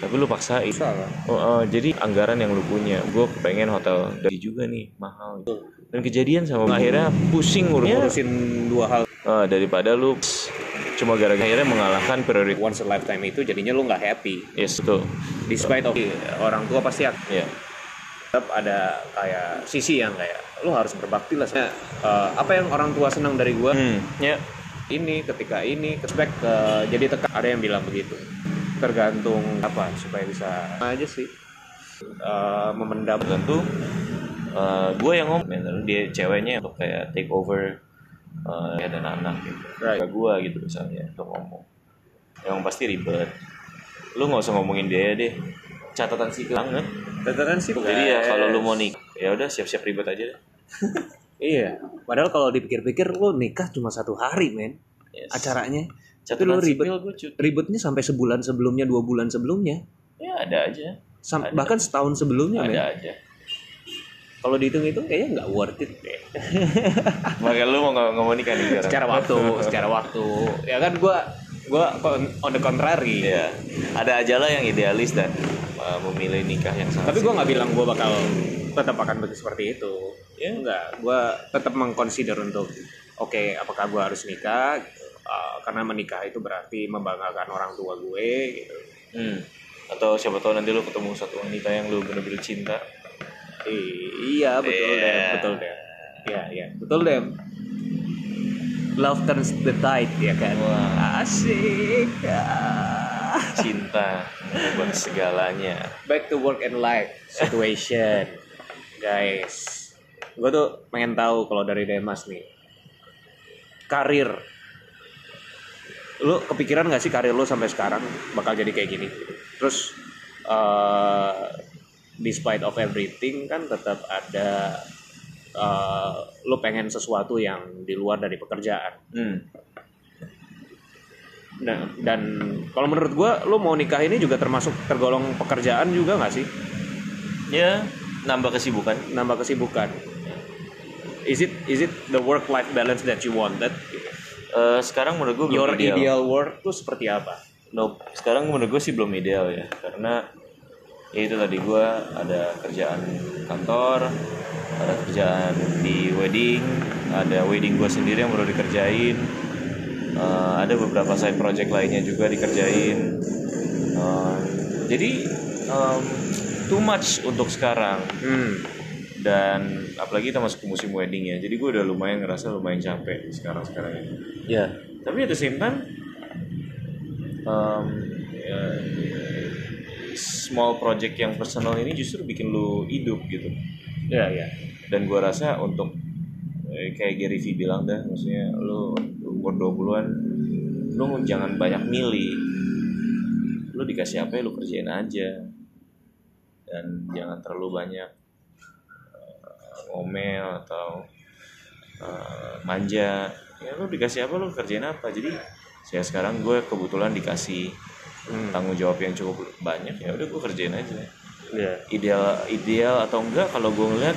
Speaker 2: tapi lu paksain
Speaker 1: salah
Speaker 2: Oh, eh, jadi anggaran yang lu punya, gue pengen hotel dari juga nih mahal. Dan kejadian sama akhirnya pusing ngurusnya
Speaker 1: ngurusin dua hal
Speaker 2: Eh, daripada lu cuma gara-gara akhirnya mengalahkan prioritas.
Speaker 1: once a lifetime itu jadinya lu nggak happy
Speaker 2: Yes betul.
Speaker 1: despite of orang tua pasti akan
Speaker 2: Ya.
Speaker 1: tetap ada kayak sisi yang kayak lu harus berbakti lah Eh, apa yang orang tua senang dari gua
Speaker 2: Hmm. Ya.
Speaker 1: ini ketika ini respect ke jadi tekan ada yang bilang begitu tergantung apa supaya bisa aja sih Eh, memendam
Speaker 2: Tentu. gue yang ngomong, dia ceweknya untuk kayak take over eh, ya dan anak gitu.
Speaker 1: Right.
Speaker 2: gue gitu misalnya untuk ngomong. Yang pasti ribet. Lu nggak usah ngomongin dia deh. Catatan sih banget.
Speaker 1: catatan sih
Speaker 2: Jadi ya kalau lu mau nikah, ya udah siap-siap ribet aja deh.
Speaker 1: iya padahal kalau dipikir-pikir lu nikah cuma satu hari men
Speaker 2: Yes.
Speaker 1: acaranya tapi
Speaker 2: Catatan
Speaker 1: lu ribet
Speaker 2: sipil gue cuti.
Speaker 1: ribetnya sampai sebulan sebelumnya dua bulan sebelumnya
Speaker 2: Ya ada aja.
Speaker 1: Sam-
Speaker 2: Ada.
Speaker 1: bahkan setahun sebelumnya men
Speaker 2: Ada aja.
Speaker 1: kalau dihitung-hitung kayaknya nggak worth it deh
Speaker 2: Makanya lu mau nikah nih sekarang?
Speaker 1: secara waktu secara waktu ya kan gua kon- on the contrary
Speaker 2: Iya. Ada aja lah yang idealis dan uh, memilih nikah yang sangat
Speaker 1: tapi gua nggak bilang gua bakal tetap akan begitu seperti itu ya enggak gua tetap mengconsider untuk oke apakah gua harus nikah Uh, karena menikah itu berarti membanggakan orang tua gue gitu
Speaker 2: Hmm. Atau siapa tahu nanti lu ketemu satu wanita yang lu bener-bener cinta.
Speaker 1: I- iya betul
Speaker 2: Iya.
Speaker 1: deh betul deh iya iya betul deh love turns the tide ya kan
Speaker 2: Wah.
Speaker 1: asik.
Speaker 2: Cinta mengubah segalanya.
Speaker 1: back to work and life situation guys gue tuh pengen tahu kalau dari Demas nih karir lu kepikiran gak sih karir lu sampai sekarang bakal jadi kayak gini? Terus eh despite of everything kan tetap ada eh lu pengen sesuatu yang di luar dari pekerjaan.
Speaker 2: Hmm.
Speaker 1: Nah, dan kalau menurut gua lu mau nikah ini juga termasuk tergolong pekerjaan juga nggak sih?
Speaker 2: Ya, nambah kesibukan.
Speaker 1: nambah kesibukan. Is it is it the work life balance that you wanted
Speaker 2: Eh, sekarang menurut gue
Speaker 1: your
Speaker 2: ideal.
Speaker 1: ideal work tuh seperti apa
Speaker 2: Nope. Sekarang menurut gue sih belum ideal ya, karena ya itu tadi gue ada kerjaan kantor, ada kerjaan di wedding, ada wedding gue sendiri yang baru dikerjain, Eh, ada beberapa side project lainnya juga dikerjain. Eh, jadi em, too much untuk sekarang
Speaker 1: hmm
Speaker 2: dan apalagi kita masuk ke musim wedding ya, jadi gue udah lumayan ngerasa lumayan capek sekarang sekarang ini.
Speaker 1: ya
Speaker 2: Tapi at the same time, um, ya, small project yang personal ini justru bikin lu hidup gitu.
Speaker 1: ya ya
Speaker 2: Dan gua rasa untuk eh, kayak Gary Vee bilang dah, maksudnya lu umur 20-an, lu jangan banyak milih. Lu dikasih apa ya lu kerjain aja dan jangan terlalu banyak ngomel atau uh, manja ya lu dikasih apa lu kerjain apa jadi saya sekarang gue kebetulan dikasih
Speaker 1: Hmm.
Speaker 2: tanggung jawab yang cukup banyak ya udah gue kerjain aja
Speaker 1: Iya.
Speaker 2: ideal ideal atau enggak kalau gue ngeliat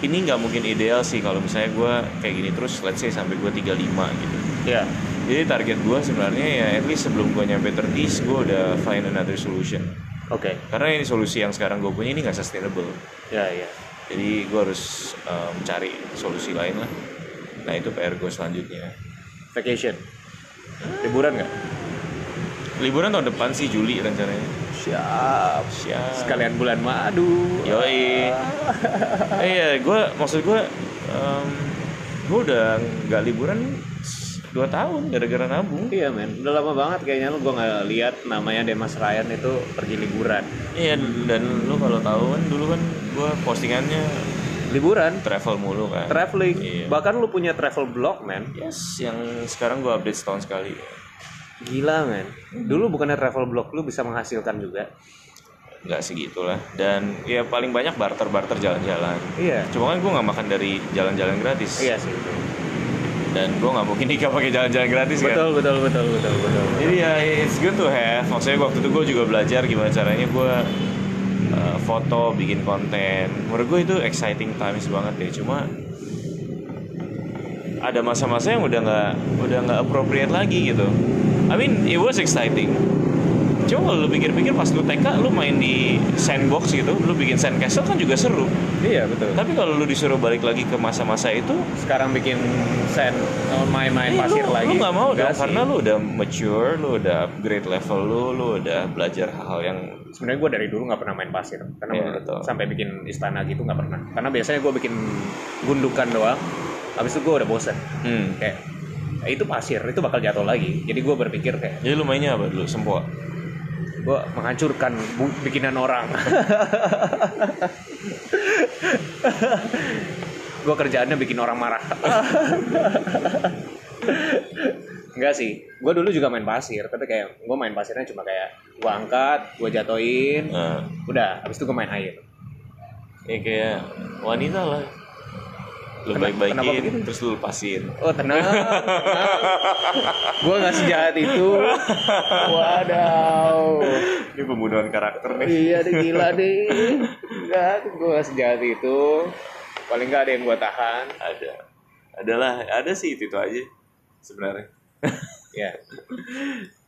Speaker 2: ini nggak mungkin ideal sih kalau misalnya gue kayak gini terus let's say sampai gue 35 gitu
Speaker 1: Iya.
Speaker 2: jadi target gue sebenarnya ya at least sebelum gue nyampe 30 gue udah find another solution
Speaker 1: Oke.
Speaker 2: karena ini solusi yang sekarang gue punya ini nggak sustainable
Speaker 1: Ya, ya.
Speaker 2: Jadi gue harus mencari solusi lain lah nah itu PR gue selanjutnya
Speaker 1: Vacation. Liburan nggak?
Speaker 2: liburan tahun depan sih Juli rencananya
Speaker 1: Siap.
Speaker 2: siap
Speaker 1: Sekalian bulan madu.
Speaker 2: Yoi. eh ya gue maksud gue um, gue udah nggak liburan dua tahun gara-gara nabung
Speaker 1: Iya men, udah lama banget kayaknya lu gua nggak lihat namanya Demas Ryan itu pergi liburan.
Speaker 2: iya dan lu kalau tahu kan dulu kan gue postingannya
Speaker 1: Liburan,
Speaker 2: travel mulu kan
Speaker 1: traveling.
Speaker 2: Iya.
Speaker 1: Bahkan lu punya travel blog men.
Speaker 2: yes yang sekarang gue update setahun sekali
Speaker 1: Gila men. Dulu bukannya travel blog lu bisa menghasilkan juga.
Speaker 2: nggak segitulah dan ya paling banyak barter barter jalan-jalan
Speaker 1: Iya.
Speaker 2: cuma kan gue nggak makan dari jalan-jalan gratis
Speaker 1: Iya sih.
Speaker 2: Dan gue nggak mungkin nikah pakai jalan-jalan gratis kan
Speaker 1: Betul betul betul betul betul.
Speaker 2: Jadi ya it's good to have. Maksudnya waktu itu gue juga belajar gimana caranya gue uh, foto, bikin konten. Menurut gue itu exciting times banget ya. Cuma ada masa-masa yang udah nggak udah nggak appropriate lagi gitu. I mean it was exciting. Kalau lu pikir-pikir pas lu TK lu main di sandbox gitu, lu bikin sandcastle kan juga seru.
Speaker 1: Iya betul.
Speaker 2: Tapi kalau lu disuruh balik lagi ke masa-masa itu,
Speaker 1: Sekarang bikin sand oh, main-main
Speaker 2: Eh,
Speaker 1: pasir
Speaker 2: lu,
Speaker 1: lagi.
Speaker 2: lu gak mau dong
Speaker 1: sih.
Speaker 2: karena lu udah mature, lu udah upgrade level lu, lu udah belajar hal yang
Speaker 1: sebenarnya gue dari dulu nggak pernah main pasir karena
Speaker 2: Iya,
Speaker 1: menurut
Speaker 2: betul.
Speaker 1: sampai bikin istana gitu nggak pernah karena biasanya gue bikin gundukan doang habis itu gue udah bosen
Speaker 2: hmm.
Speaker 1: kayak "Ya, itu pasir itu bakal jatuh lagi jadi gue berpikir kayak
Speaker 2: Jadi lu mainnya apa dulu? Sempoa.
Speaker 1: Gue menghancurkan bikinan orang gue kerjaannya bikin orang marah Enggak sih, gue dulu juga main pasir, tapi kayak gue main pasirnya cuma kayak gue angkat, gue jatoin,
Speaker 2: Nah,
Speaker 1: udah, habis itu gue main air.
Speaker 2: ya kayak wanita lah. Lu baik-baikin, terus lu lepasin.
Speaker 1: Oh tenang, gue nggak sejahat itu. Wadaw,
Speaker 2: Ini pembunuhan karakter nih.
Speaker 1: iya deh gila deh. Enggak, gue nggak sejahat itu. Paling nggak ada yang gue tahan.
Speaker 2: Ada. Adalah, ada sih itu, itu aja sebenarnya.
Speaker 1: Ya,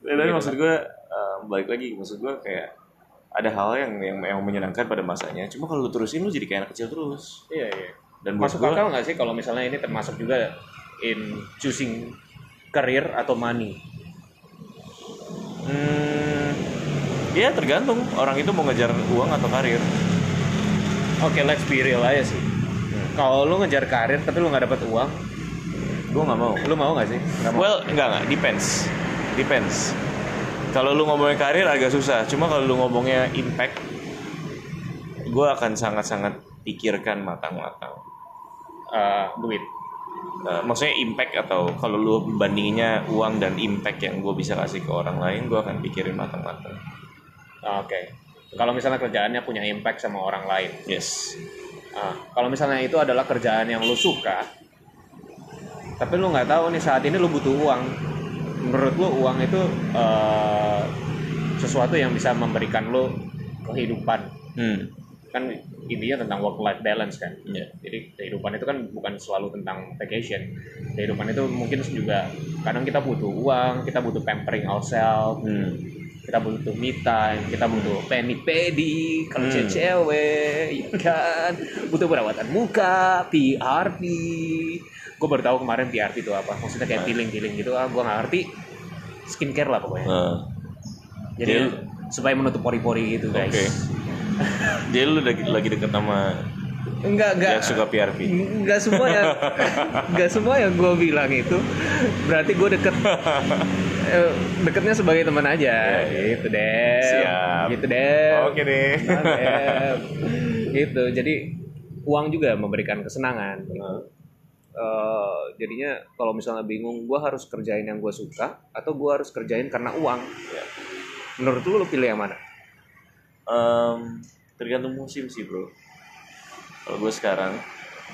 Speaker 2: tapi maksud gue eh, balik lagi maksud gue kayak ada hal yang yang, yang menyenangkan pada masanya. Cuma kalau lu terusin lu jadi kayak anak kecil terus.
Speaker 1: iya iya.
Speaker 2: Dan
Speaker 1: Masuk
Speaker 2: gue
Speaker 1: akal nggak sih kalau misalnya ini termasuk juga in choosing career atau money?
Speaker 2: Hmm, ya tergantung orang itu mau ngejar uang atau karir.
Speaker 1: Oke, let's be real aja sih. Kalau lu ngejar karir tapi lu nggak dapat uang,
Speaker 2: Gue nggak mau.
Speaker 1: lu mau nggak sih? Nggak mau.
Speaker 2: Well, enggak enggak, depends. Depends. Kalau lu ngomongin karir agak susah. Cuma kalau lu ngomongnya impact, gue akan sangat-sangat pikirkan matang-matang.
Speaker 1: Eh, duit.
Speaker 2: Nah, maksudnya impact atau kalau lu bandinginnya uang dan impact yang gue bisa kasih ke orang lain, gue akan pikirin matang-matang.
Speaker 1: Oke. Kalau misalnya kerjaannya punya impact sama orang lain.
Speaker 2: Yes.
Speaker 1: Ah, kalau misalnya itu adalah kerjaan yang lu suka, tapi lu nggak tahu nih saat ini lu butuh uang. Menurut lu uang itu eh, sesuatu yang bisa memberikan lu kehidupan.
Speaker 2: Hmm.
Speaker 1: Kan intinya tentang work life balance kan.
Speaker 2: Iya.
Speaker 1: Jadi kehidupan itu kan bukan selalu tentang vacation. Kehidupan itu mungkin juga kadang kita butuh uang, kita butuh pampering ourselves,
Speaker 2: Hmm.
Speaker 1: kita butuh me time, kita butuh peni pedi, kalau
Speaker 2: Hmm.
Speaker 1: cewek, ya kan, butuh perawatan muka, PRP. Gue baru tahu kemarin PRP itu apa, maksudnya kayak peeling peeling gitu, ah gue nggak ngerti. Skincare lah pokoknya.
Speaker 2: Nah,
Speaker 1: Jadi
Speaker 2: Jadi-
Speaker 1: supaya menutup pori-pori gitu guys.
Speaker 2: Oke. Dia lu lagi, lagi deket sama
Speaker 1: Enggak enggak.
Speaker 2: yang suka PRP.
Speaker 1: Enggak semua yang enggak semua yang gue bilang itu berarti gue deket eh, deketnya sebagai teman aja gitu deh
Speaker 2: Siap.
Speaker 1: gitu deh
Speaker 2: Oke deh.
Speaker 1: gitu jadi uang juga memberikan kesenangan. Eh, jadinya kalau misalnya bingung gue harus kerjain yang gue suka atau gue harus kerjain karena uang
Speaker 2: Ya.
Speaker 1: menurut lu lu pilih yang mana
Speaker 2: Em, tergantung musim sih bro. Kalau gue sekarang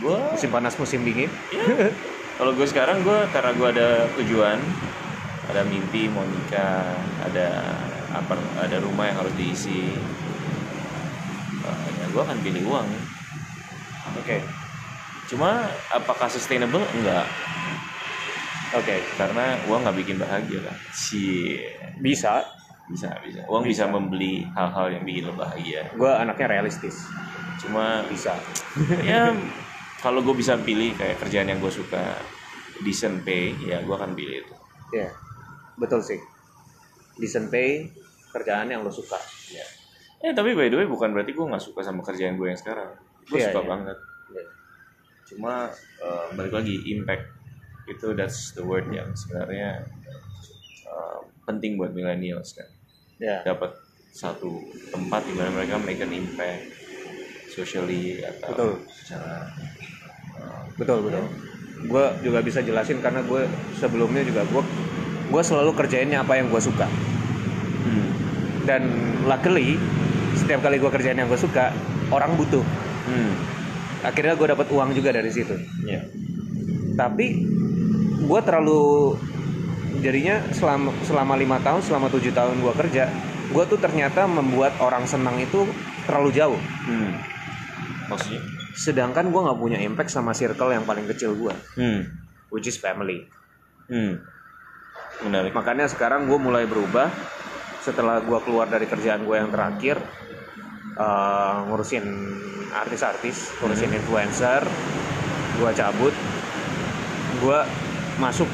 Speaker 2: gue
Speaker 1: musim panas musim dingin.
Speaker 2: Kalau gue sekarang gue karena gue ada tujuan ada mimpi mau nikah ada apa ada rumah yang harus diisi Eh, ya gue akan pilih uang.
Speaker 1: Oke.
Speaker 2: Cuma apakah sustainable? Enggak.
Speaker 1: Oke.
Speaker 2: Karena uang nggak bikin bahagia kan? Sih
Speaker 1: bisa
Speaker 2: bisa bisa. Uang bisa. membeli hal-hal yang bikin lo bahagia.
Speaker 1: Gue anaknya realistis.
Speaker 2: Cuma
Speaker 1: bisa.
Speaker 2: ya kalau gue bisa pilih kayak kerjaan yang gue suka decent pay ya gue akan pilih itu.
Speaker 1: Ya betul sih. Decent pay kerjaan yang lo suka.
Speaker 2: Ya eh tapi by the way bukan berarti gue nggak suka sama kerjaan gue yang sekarang. Gue
Speaker 1: Iya,
Speaker 2: suka
Speaker 1: iya.
Speaker 2: banget.
Speaker 1: Iya.
Speaker 2: cuma eh, balik lagi impact. Itu that's the word yang sebenarnya eh, penting buat millennials kan.
Speaker 1: Ya.
Speaker 2: Dapat satu tempat di mana mereka make an impact socially atau
Speaker 1: Betul.
Speaker 2: secara eh,
Speaker 1: betul betul. gue juga bisa jelasin karena gue sebelumnya juga gue gue selalu kerjainnya apa yang gue suka.
Speaker 2: Hmm,
Speaker 1: dan luckily setiap kali gue kerjain yang gue suka orang butuh.
Speaker 2: Hmm,
Speaker 1: akhirnya gue dapat uang juga dari situ.
Speaker 2: Ya.
Speaker 1: Tapi gue terlalu jadinya selama selama lima tahun selama tujuh tahun gue kerja gue tuh ternyata membuat orang senang itu terlalu jauh.
Speaker 2: Hmm. maksudnya?
Speaker 1: Sedangkan gue nggak punya impact sama circle yang paling kecil gue
Speaker 2: hmm,
Speaker 1: which is family.
Speaker 2: Hmm. menarik.
Speaker 1: Makanya sekarang gue mulai berubah. Setelah gue keluar dari kerjaan gue yang terakhir eh, ngurusin artis-artis ngurusin influencer gue cabut. Gue masuk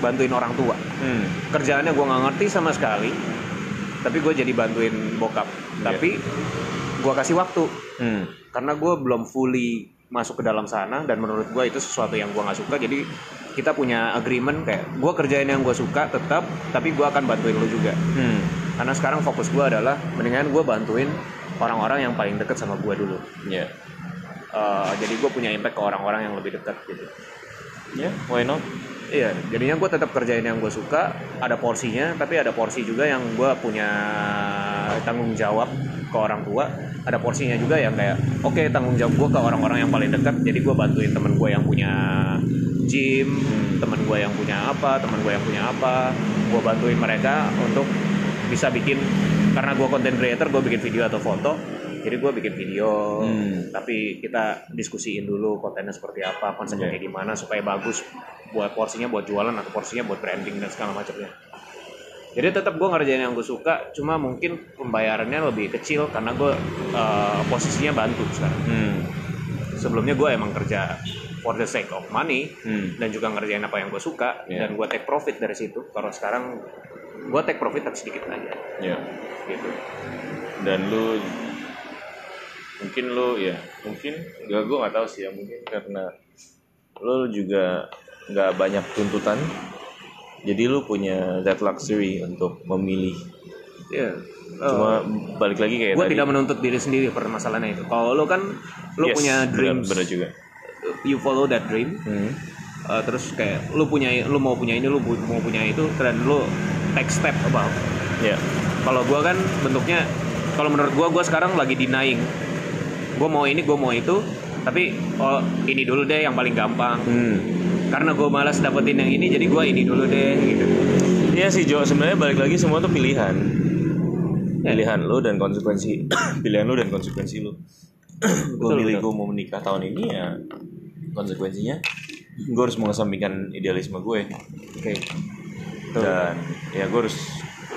Speaker 1: bantuin orang tua
Speaker 2: hmm.
Speaker 1: kerjaannya gue nggak ngerti sama sekali tapi gue jadi bantuin bokap tapi gue kasih waktu
Speaker 2: Hmm.
Speaker 1: karena gue belum fully masuk ke dalam sana dan menurut gue itu sesuatu yang gue nggak suka jadi kita punya agreement kayak gue kerjain yang gue suka tetap tapi gue akan bantuin lo juga
Speaker 2: Hmm.
Speaker 1: karena sekarang fokus gue adalah mendingan gue bantuin orang-orang yang paling deket sama gue dulu
Speaker 2: Ya.
Speaker 1: Eh, jadi gue punya impact ke orang-orang yang lebih dekat gitu
Speaker 2: Ya, why not?
Speaker 1: Iya, jadinya gue tetap kerjain yang gue suka, ada porsinya, tapi ada porsi juga yang gue punya tanggung jawab ke orang tua, ada porsinya juga yang kayak, oke tanggung jawab gue ke orang-orang yang paling dekat, jadi gue bantuin temen gue yang punya gym, temen gue yang punya apa, temen gue yang punya apa, gue bantuin mereka untuk bisa bikin, karena gue content creator, gue bikin video atau foto, jadi gue bikin video,
Speaker 2: Hmm.
Speaker 1: tapi kita diskusiin dulu kontennya seperti apa, konsepnya kayak gimana supaya bagus buat porsinya buat jualan atau porsinya buat branding dan segala macamnya. Jadi tetap gue ngerjain yang gue suka, cuma mungkin pembayarannya lebih kecil karena gue uh, posisinya bantu sekarang.
Speaker 2: Hmm.
Speaker 1: Sebelumnya gue emang kerja for the sake of money
Speaker 2: Hmm.
Speaker 1: dan juga ngerjain apa yang gue suka
Speaker 2: Iya.
Speaker 1: dan gue take profit dari situ. Kalau sekarang gue take profit tapi sedikit aja,
Speaker 2: Ya.
Speaker 1: gitu.
Speaker 2: Dan lu mungkin lu ya mungkin gak gue nggak tahu sih ya mungkin karena lu juga nggak banyak tuntutan jadi lu punya that luxury untuk memilih
Speaker 1: Iya.
Speaker 2: cuma balik lagi kayak
Speaker 1: gue tidak menuntut diri sendiri permasalahannya itu. Kalau lo kan lo
Speaker 2: Yes,
Speaker 1: punya dreams,
Speaker 2: bener juga
Speaker 1: you follow that dream.
Speaker 2: hmm.
Speaker 1: Uh, terus kayak lu punya lu mau punya ini lu bu- mau punya itu dan lu take step about
Speaker 2: ya
Speaker 1: kalau gua kan bentuknya kalau menurut gua gua sekarang lagi denying gua mau ini gua mau itu tapi oh ini dulu deh yang paling gampang
Speaker 2: hmm.
Speaker 1: karena gua malas dapetin yang ini jadi gua ini dulu deh gitu
Speaker 2: Iya sih Jo, sebenarnya balik lagi semua tuh pilihan.
Speaker 1: Ya.
Speaker 2: Pilihan lu dan konsekuensi pilihan lu dan konsekuensi lu. gue milih gue mau menikah tahun ini ya konsekuensinya gue harus mengesampingkan idealisme gue
Speaker 1: oke Betul.
Speaker 2: dan ya gue harus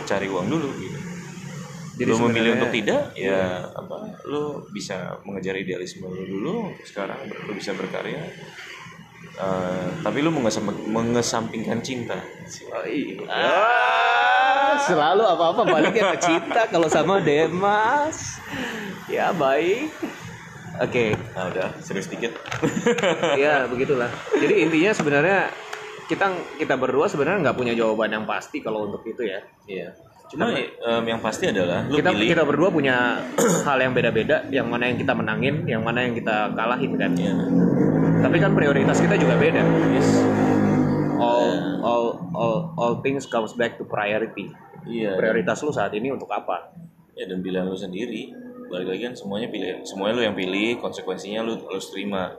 Speaker 2: cari uang dulu gitu.
Speaker 1: Jadi
Speaker 2: lu memilih untuk tidak ya apa lu bisa mengejar idealisme lu dulu sekarang lu bisa berkarya Eh, tapi lu mengesam- mengesampingkan cinta
Speaker 1: Oh, iya. Ah, selalu apa-apa baliknya ke cinta kalau sama Demas. Ya baik. Oke,
Speaker 2: nah udah serius dikit
Speaker 1: ya begitulah. Jadi intinya sebenarnya kita kita berdua sebenarnya nggak punya jawaban yang pasti kalau untuk itu ya.
Speaker 2: Iya. Cuma em, yang pasti adalah lu
Speaker 1: Kita
Speaker 2: pilih.
Speaker 1: kita berdua punya hal yang beda-beda, yang mana yang kita menangin, yang mana yang kita kalahin kan.
Speaker 2: Iya.
Speaker 1: Tapi kan prioritas kita juga beda.
Speaker 2: Yes.
Speaker 1: All all all all things comes back to priority.
Speaker 2: Iya.
Speaker 1: prioritas lu saat ini untuk apa
Speaker 2: Ya dan pilihan lu sendiri. Balik lagi kan semuanya pilih, semuanya lu yang pilih, konsekuensinya lu harus terima.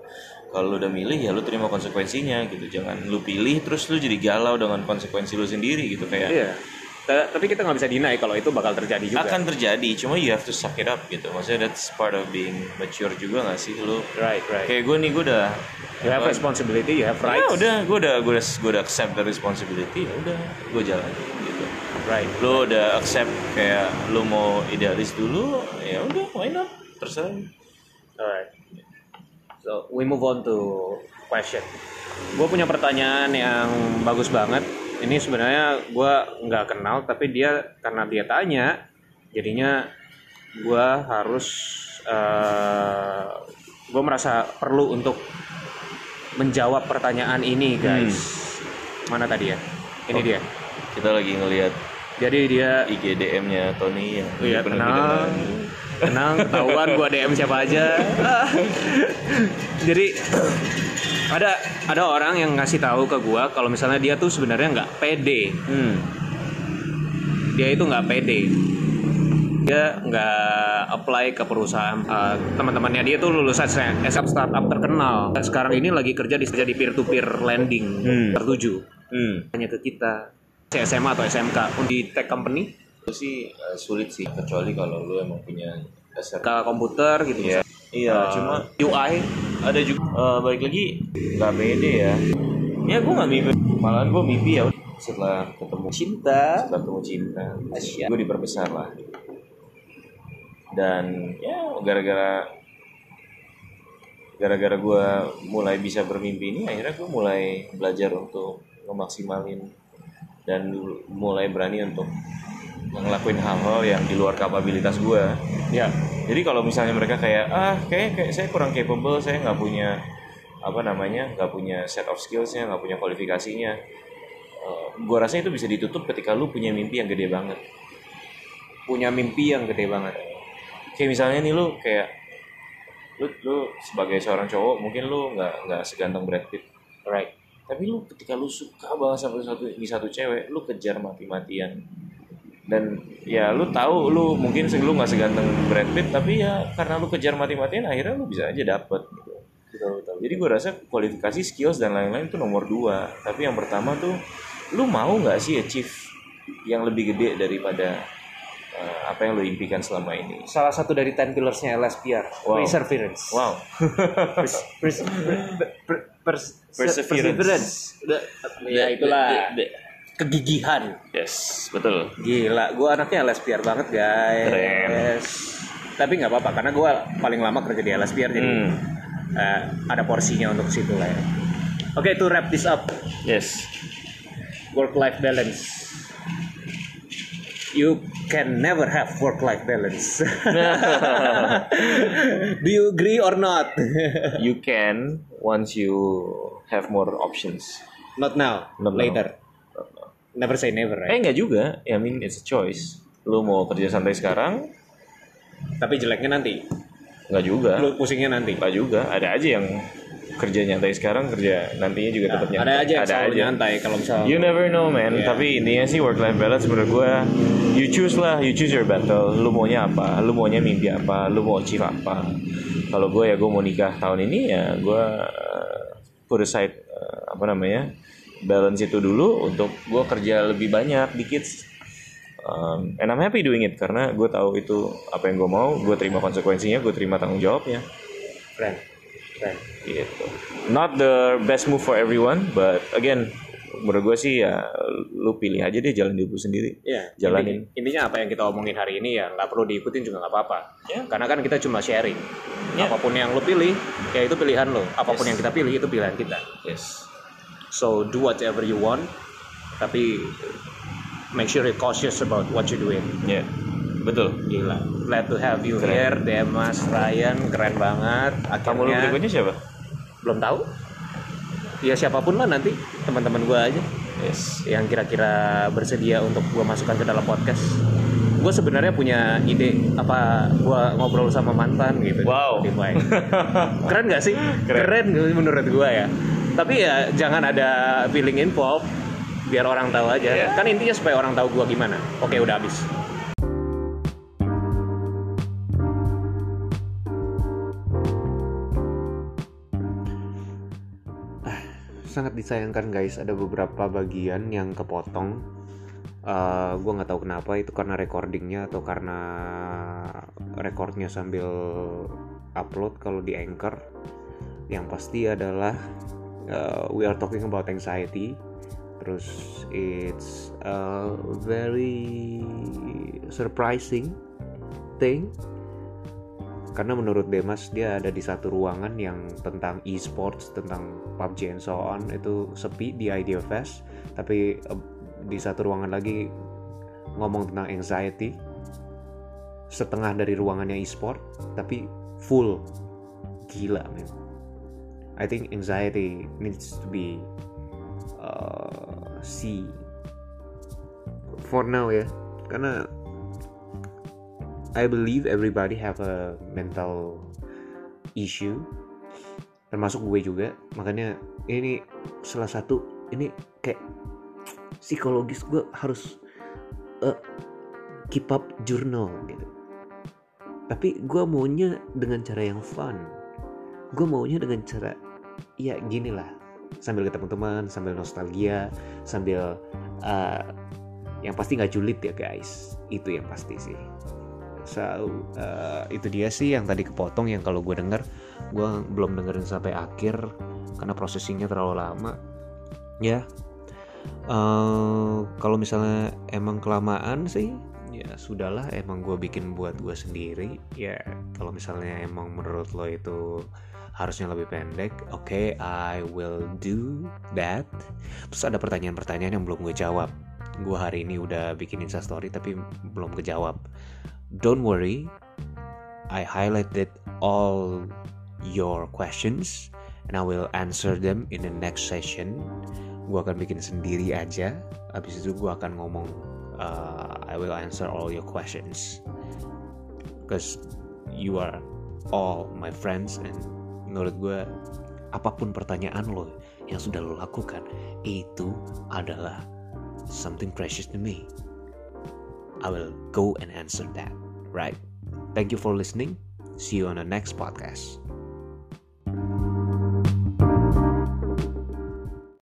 Speaker 2: Kalau lu udah milih ya lu terima konsekuensinya gitu. Jangan lu pilih terus lu jadi galau dengan konsekuensi lu sendiri gitu kayak
Speaker 1: iya tapi kita nggak bisa deny kalau itu bakal terjadi juga
Speaker 2: akan terjadi. Cuma you have to suck it up gitu. Maksudnya that's part of being mature juga gak sih lu?
Speaker 1: right right
Speaker 2: Kayak gue nih gue udah
Speaker 1: you have responsibility you have
Speaker 2: Ya
Speaker 1: rights
Speaker 2: udah, gue udah gue udah gue udah accept the responsibility, ya udah gue jalan gitu.
Speaker 1: right
Speaker 2: Lu udah accept kayak lu mau idealis dulu, ya udah why not? Terserah.
Speaker 1: Alright. So we move on to question. Gue punya pertanyaan yang bagus banget. Ini sebenarnya gue nggak kenal, tapi dia karena dia tanya, jadinya gue harus uh, gue merasa perlu untuk menjawab pertanyaan ini, guys. Mana tadi ya? Ini
Speaker 2: Oh.
Speaker 1: dia.
Speaker 2: Kita lagi ngelihat
Speaker 1: Jadi dia
Speaker 2: IGDM-nya Tony yang
Speaker 1: Iya
Speaker 2: kita-
Speaker 1: tenang ketahuan gua DM siapa aja. Jadi ada ada orang yang ngasih tahu ke gua kalau misalnya dia tuh sebenarnya nggak pede.
Speaker 2: Hmm.
Speaker 1: Dia itu nggak pede. Dia nggak apply ke perusahaan eh, teman-temannya dia tuh lulusan SM startup terkenal. Sekarang ini lagi kerja di kerja di peer to peer lending
Speaker 2: Hmm.
Speaker 1: tertuju.
Speaker 2: Hmm.
Speaker 1: Hanya ke kita SMA atau SMK di tech company
Speaker 2: Itu sih eh, sulit sih kecuali kalau lu emang punya dasar.
Speaker 1: ke komputer gitu
Speaker 2: Iya. Iya,
Speaker 1: Uh,
Speaker 2: cuma
Speaker 1: UI
Speaker 2: ada juga. Eh, balik lagi nggak pede ya. Ya gue nggak mimpi, malahan gue mimpi ya setelah ketemu
Speaker 1: cinta.
Speaker 2: Setelah ketemu cinta.
Speaker 1: Asyik.
Speaker 2: gue diperbesar lah. Dan ya gara-gara gara-gara gue mulai bisa bermimpi ini akhirnya gue mulai belajar untuk ngemaksimalin dan mulai berani untuk ngelakuin hal-hal yang di luar kapabilitas gue
Speaker 1: ya.
Speaker 2: Jadi kalau misalnya mereka kayak ah kayak kayak saya kurang capable saya nggak punya apa namanya nggak punya set of skillsnya nggak punya kualifikasinya Eh, gua rasa itu bisa ditutup ketika lu punya mimpi yang gede banget.
Speaker 1: Punya mimpi yang gede banget.
Speaker 2: Kayak misalnya nih lu kayak lu lu sebagai seorang cowok mungkin lu nggak nggak seganteng Brad Pitt.
Speaker 1: Right.
Speaker 2: Tapi lu ketika lu suka banget sama satu ini satu cewek lu kejar mati-matian dan ya lu tahu lu mungkin lu nggak seganteng Brad Pitt tapi ya karena lu kejar mati-matian akhirnya lu bisa aja dapet gitu.
Speaker 1: betul betul
Speaker 2: jadi gue rasa kualifikasi skills dan lain-lain itu nomor dua. Tapi yang pertama tuh lu mau nggak sih achieve yang lebih gede daripada eh, apa yang lu impikan selama ini?
Speaker 1: Salah satu dari 10 pillarsnya LSPR
Speaker 2: Wow.
Speaker 1: perseverance.
Speaker 2: Wow.
Speaker 1: Pers- pers- per- per- pers-
Speaker 2: Perseverance.
Speaker 1: ya itulah kegigihan.
Speaker 2: Yes betul.
Speaker 1: Gila gue anaknya LSPR banget guys. Tapi nggak apa-apa karena gue paling lama kerja di LSPR jadi
Speaker 2: Hmm.
Speaker 1: eh, ada porsinya untuk situ lah ya. Oke to wrap this up.
Speaker 2: Yes.
Speaker 1: Work life balance. You can never have work life balance. Do you agree or not?
Speaker 2: You can once you have more options.
Speaker 1: Not now.
Speaker 2: Not now.
Speaker 1: Never say never
Speaker 2: eh
Speaker 1: right
Speaker 2: nggak juga. I mean it's a choice. Lu mau kerja santai sekarang?
Speaker 1: Tapi jeleknya nanti.
Speaker 2: Nggak juga.
Speaker 1: Lu pusingnya nanti.
Speaker 2: Nggak juga. Ada aja yang kerja nyantai sekarang kerja nantinya juga tetap nyantai.
Speaker 1: ada aja yang selalu nyantai kalau misalnya
Speaker 2: You never know man,
Speaker 1: Yeah.
Speaker 2: tapi intinya sih work life balance menurut gue You choose lah, you choose your battle. Lu maunya apa, lu maunya mimpi apa, lu mau achieve apa? Kalau gue ya gue mau nikah tahun ini ya gue uh, put aside uh, apa namanya balance itu dulu untuk gue kerja lebih banyak dikit um, and I'm happy doing it karena gue tahu itu apa yang gue mau gue terima konsekuensinya gue terima tanggung jawabnya
Speaker 1: friend friend
Speaker 2: gitu not the best move for everyone but again menurut gue sih ya lu pilih aja deh jalan hidup lu sendiri
Speaker 1: Iya,
Speaker 2: Jalanin.
Speaker 1: intinya, intinya apa yang kita omongin hari ini ya nggak perlu diikutin juga nggak apa-apa.
Speaker 2: Ya.
Speaker 1: Karena kan kita cuma sharing.
Speaker 2: Ya.
Speaker 1: Apa pun yang lo pilih, ya itu pilihan lo. Apa pun
Speaker 2: Yes.
Speaker 1: yang kita pilih itu pilihan kita.
Speaker 2: yes
Speaker 1: So do whatever you want, tapi make sure you're cautious about what you're doing.
Speaker 2: ya betul
Speaker 1: Gila, glad to have you
Speaker 2: Keren.
Speaker 1: here, Demas Ryan, keren banget.
Speaker 2: kamu
Speaker 1: Akhirnya
Speaker 2: berikutnya siapa
Speaker 1: belum tahu. Ya siapa pun lah nanti teman-teman gua aja.
Speaker 2: yes
Speaker 1: yang kira-kira bersedia untuk gue masukkan ke dalam podcast. Gue sebenarnya punya ide apa gue ngobrol sama mantan gitu.
Speaker 2: Wow.
Speaker 1: Keren gak sih?
Speaker 2: Keren.
Speaker 1: Keren, menurut gue ya. Tapi ya jangan ada feeling involved. biar orang tahu aja.
Speaker 2: Iya.
Speaker 1: kan intinya supaya orang tahu gua gimana. Oke udah habis. Ah, sangat disayangkan guys. Ada beberapa bagian yang kepotong. Eh gue nggak tahu kenapa. Itu karena recordingnya atau karena recordnya sambil upload kalau di anchor. Yang pasti adalah uh, we are talking about anxiety. Terus it's a very surprising thing. Karena menurut Demas dia ada di satu ruangan yang tentang e-sports tentang PUBG and so on. Itu sepi di Idea Fest. Tapi uh, di satu ruangan lagi ngomong tentang anxiety. Setengah dari ruangannya e-sport tapi full. Gila men I think anxiety needs to be uh, see for now ya karena I believe everybody have a mental issue termasuk gue juga. Makanya ini salah satu ini kayak psikologis gue harus uh, keep up journal gitu. Tapi gue maunya dengan cara yang fun. Gue maunya dengan cara ya gini lah. Sambil ketemu teman sambil nostalgia sambil uh, yang pasti nggak julid ya guys. Itu yang pasti sih. So uh, itu dia sih yang tadi kepotong yang kalau gue denger gue belum dengerin sampai akhir karena prosesinya terlalu lama. Ya. Uh, kalau misalnya emang kelamaan sih ya sudahlah emang gue bikin buat gue sendiri. Ya kalau misalnya emang menurut lo itu harusnya lebih pendek. Oke okay, I will do that. Terus ada pertanyaan-pertanyaan yang belum gue jawab. Gue hari ini udah bikin instastory tapi belum kejawab. Don't worry I highlighted all your questions and I will answer them in the next session. Gue akan bikin sendiri aja. Habis itu gue akan ngomong uh, I will answer all your questions. Because you are all my friends and menurut gue apa pun pertanyaan lo yang sudah lo lakukan itu adalah something precious to me. I will go and answer that right? Thank you for listening. See you on the next podcast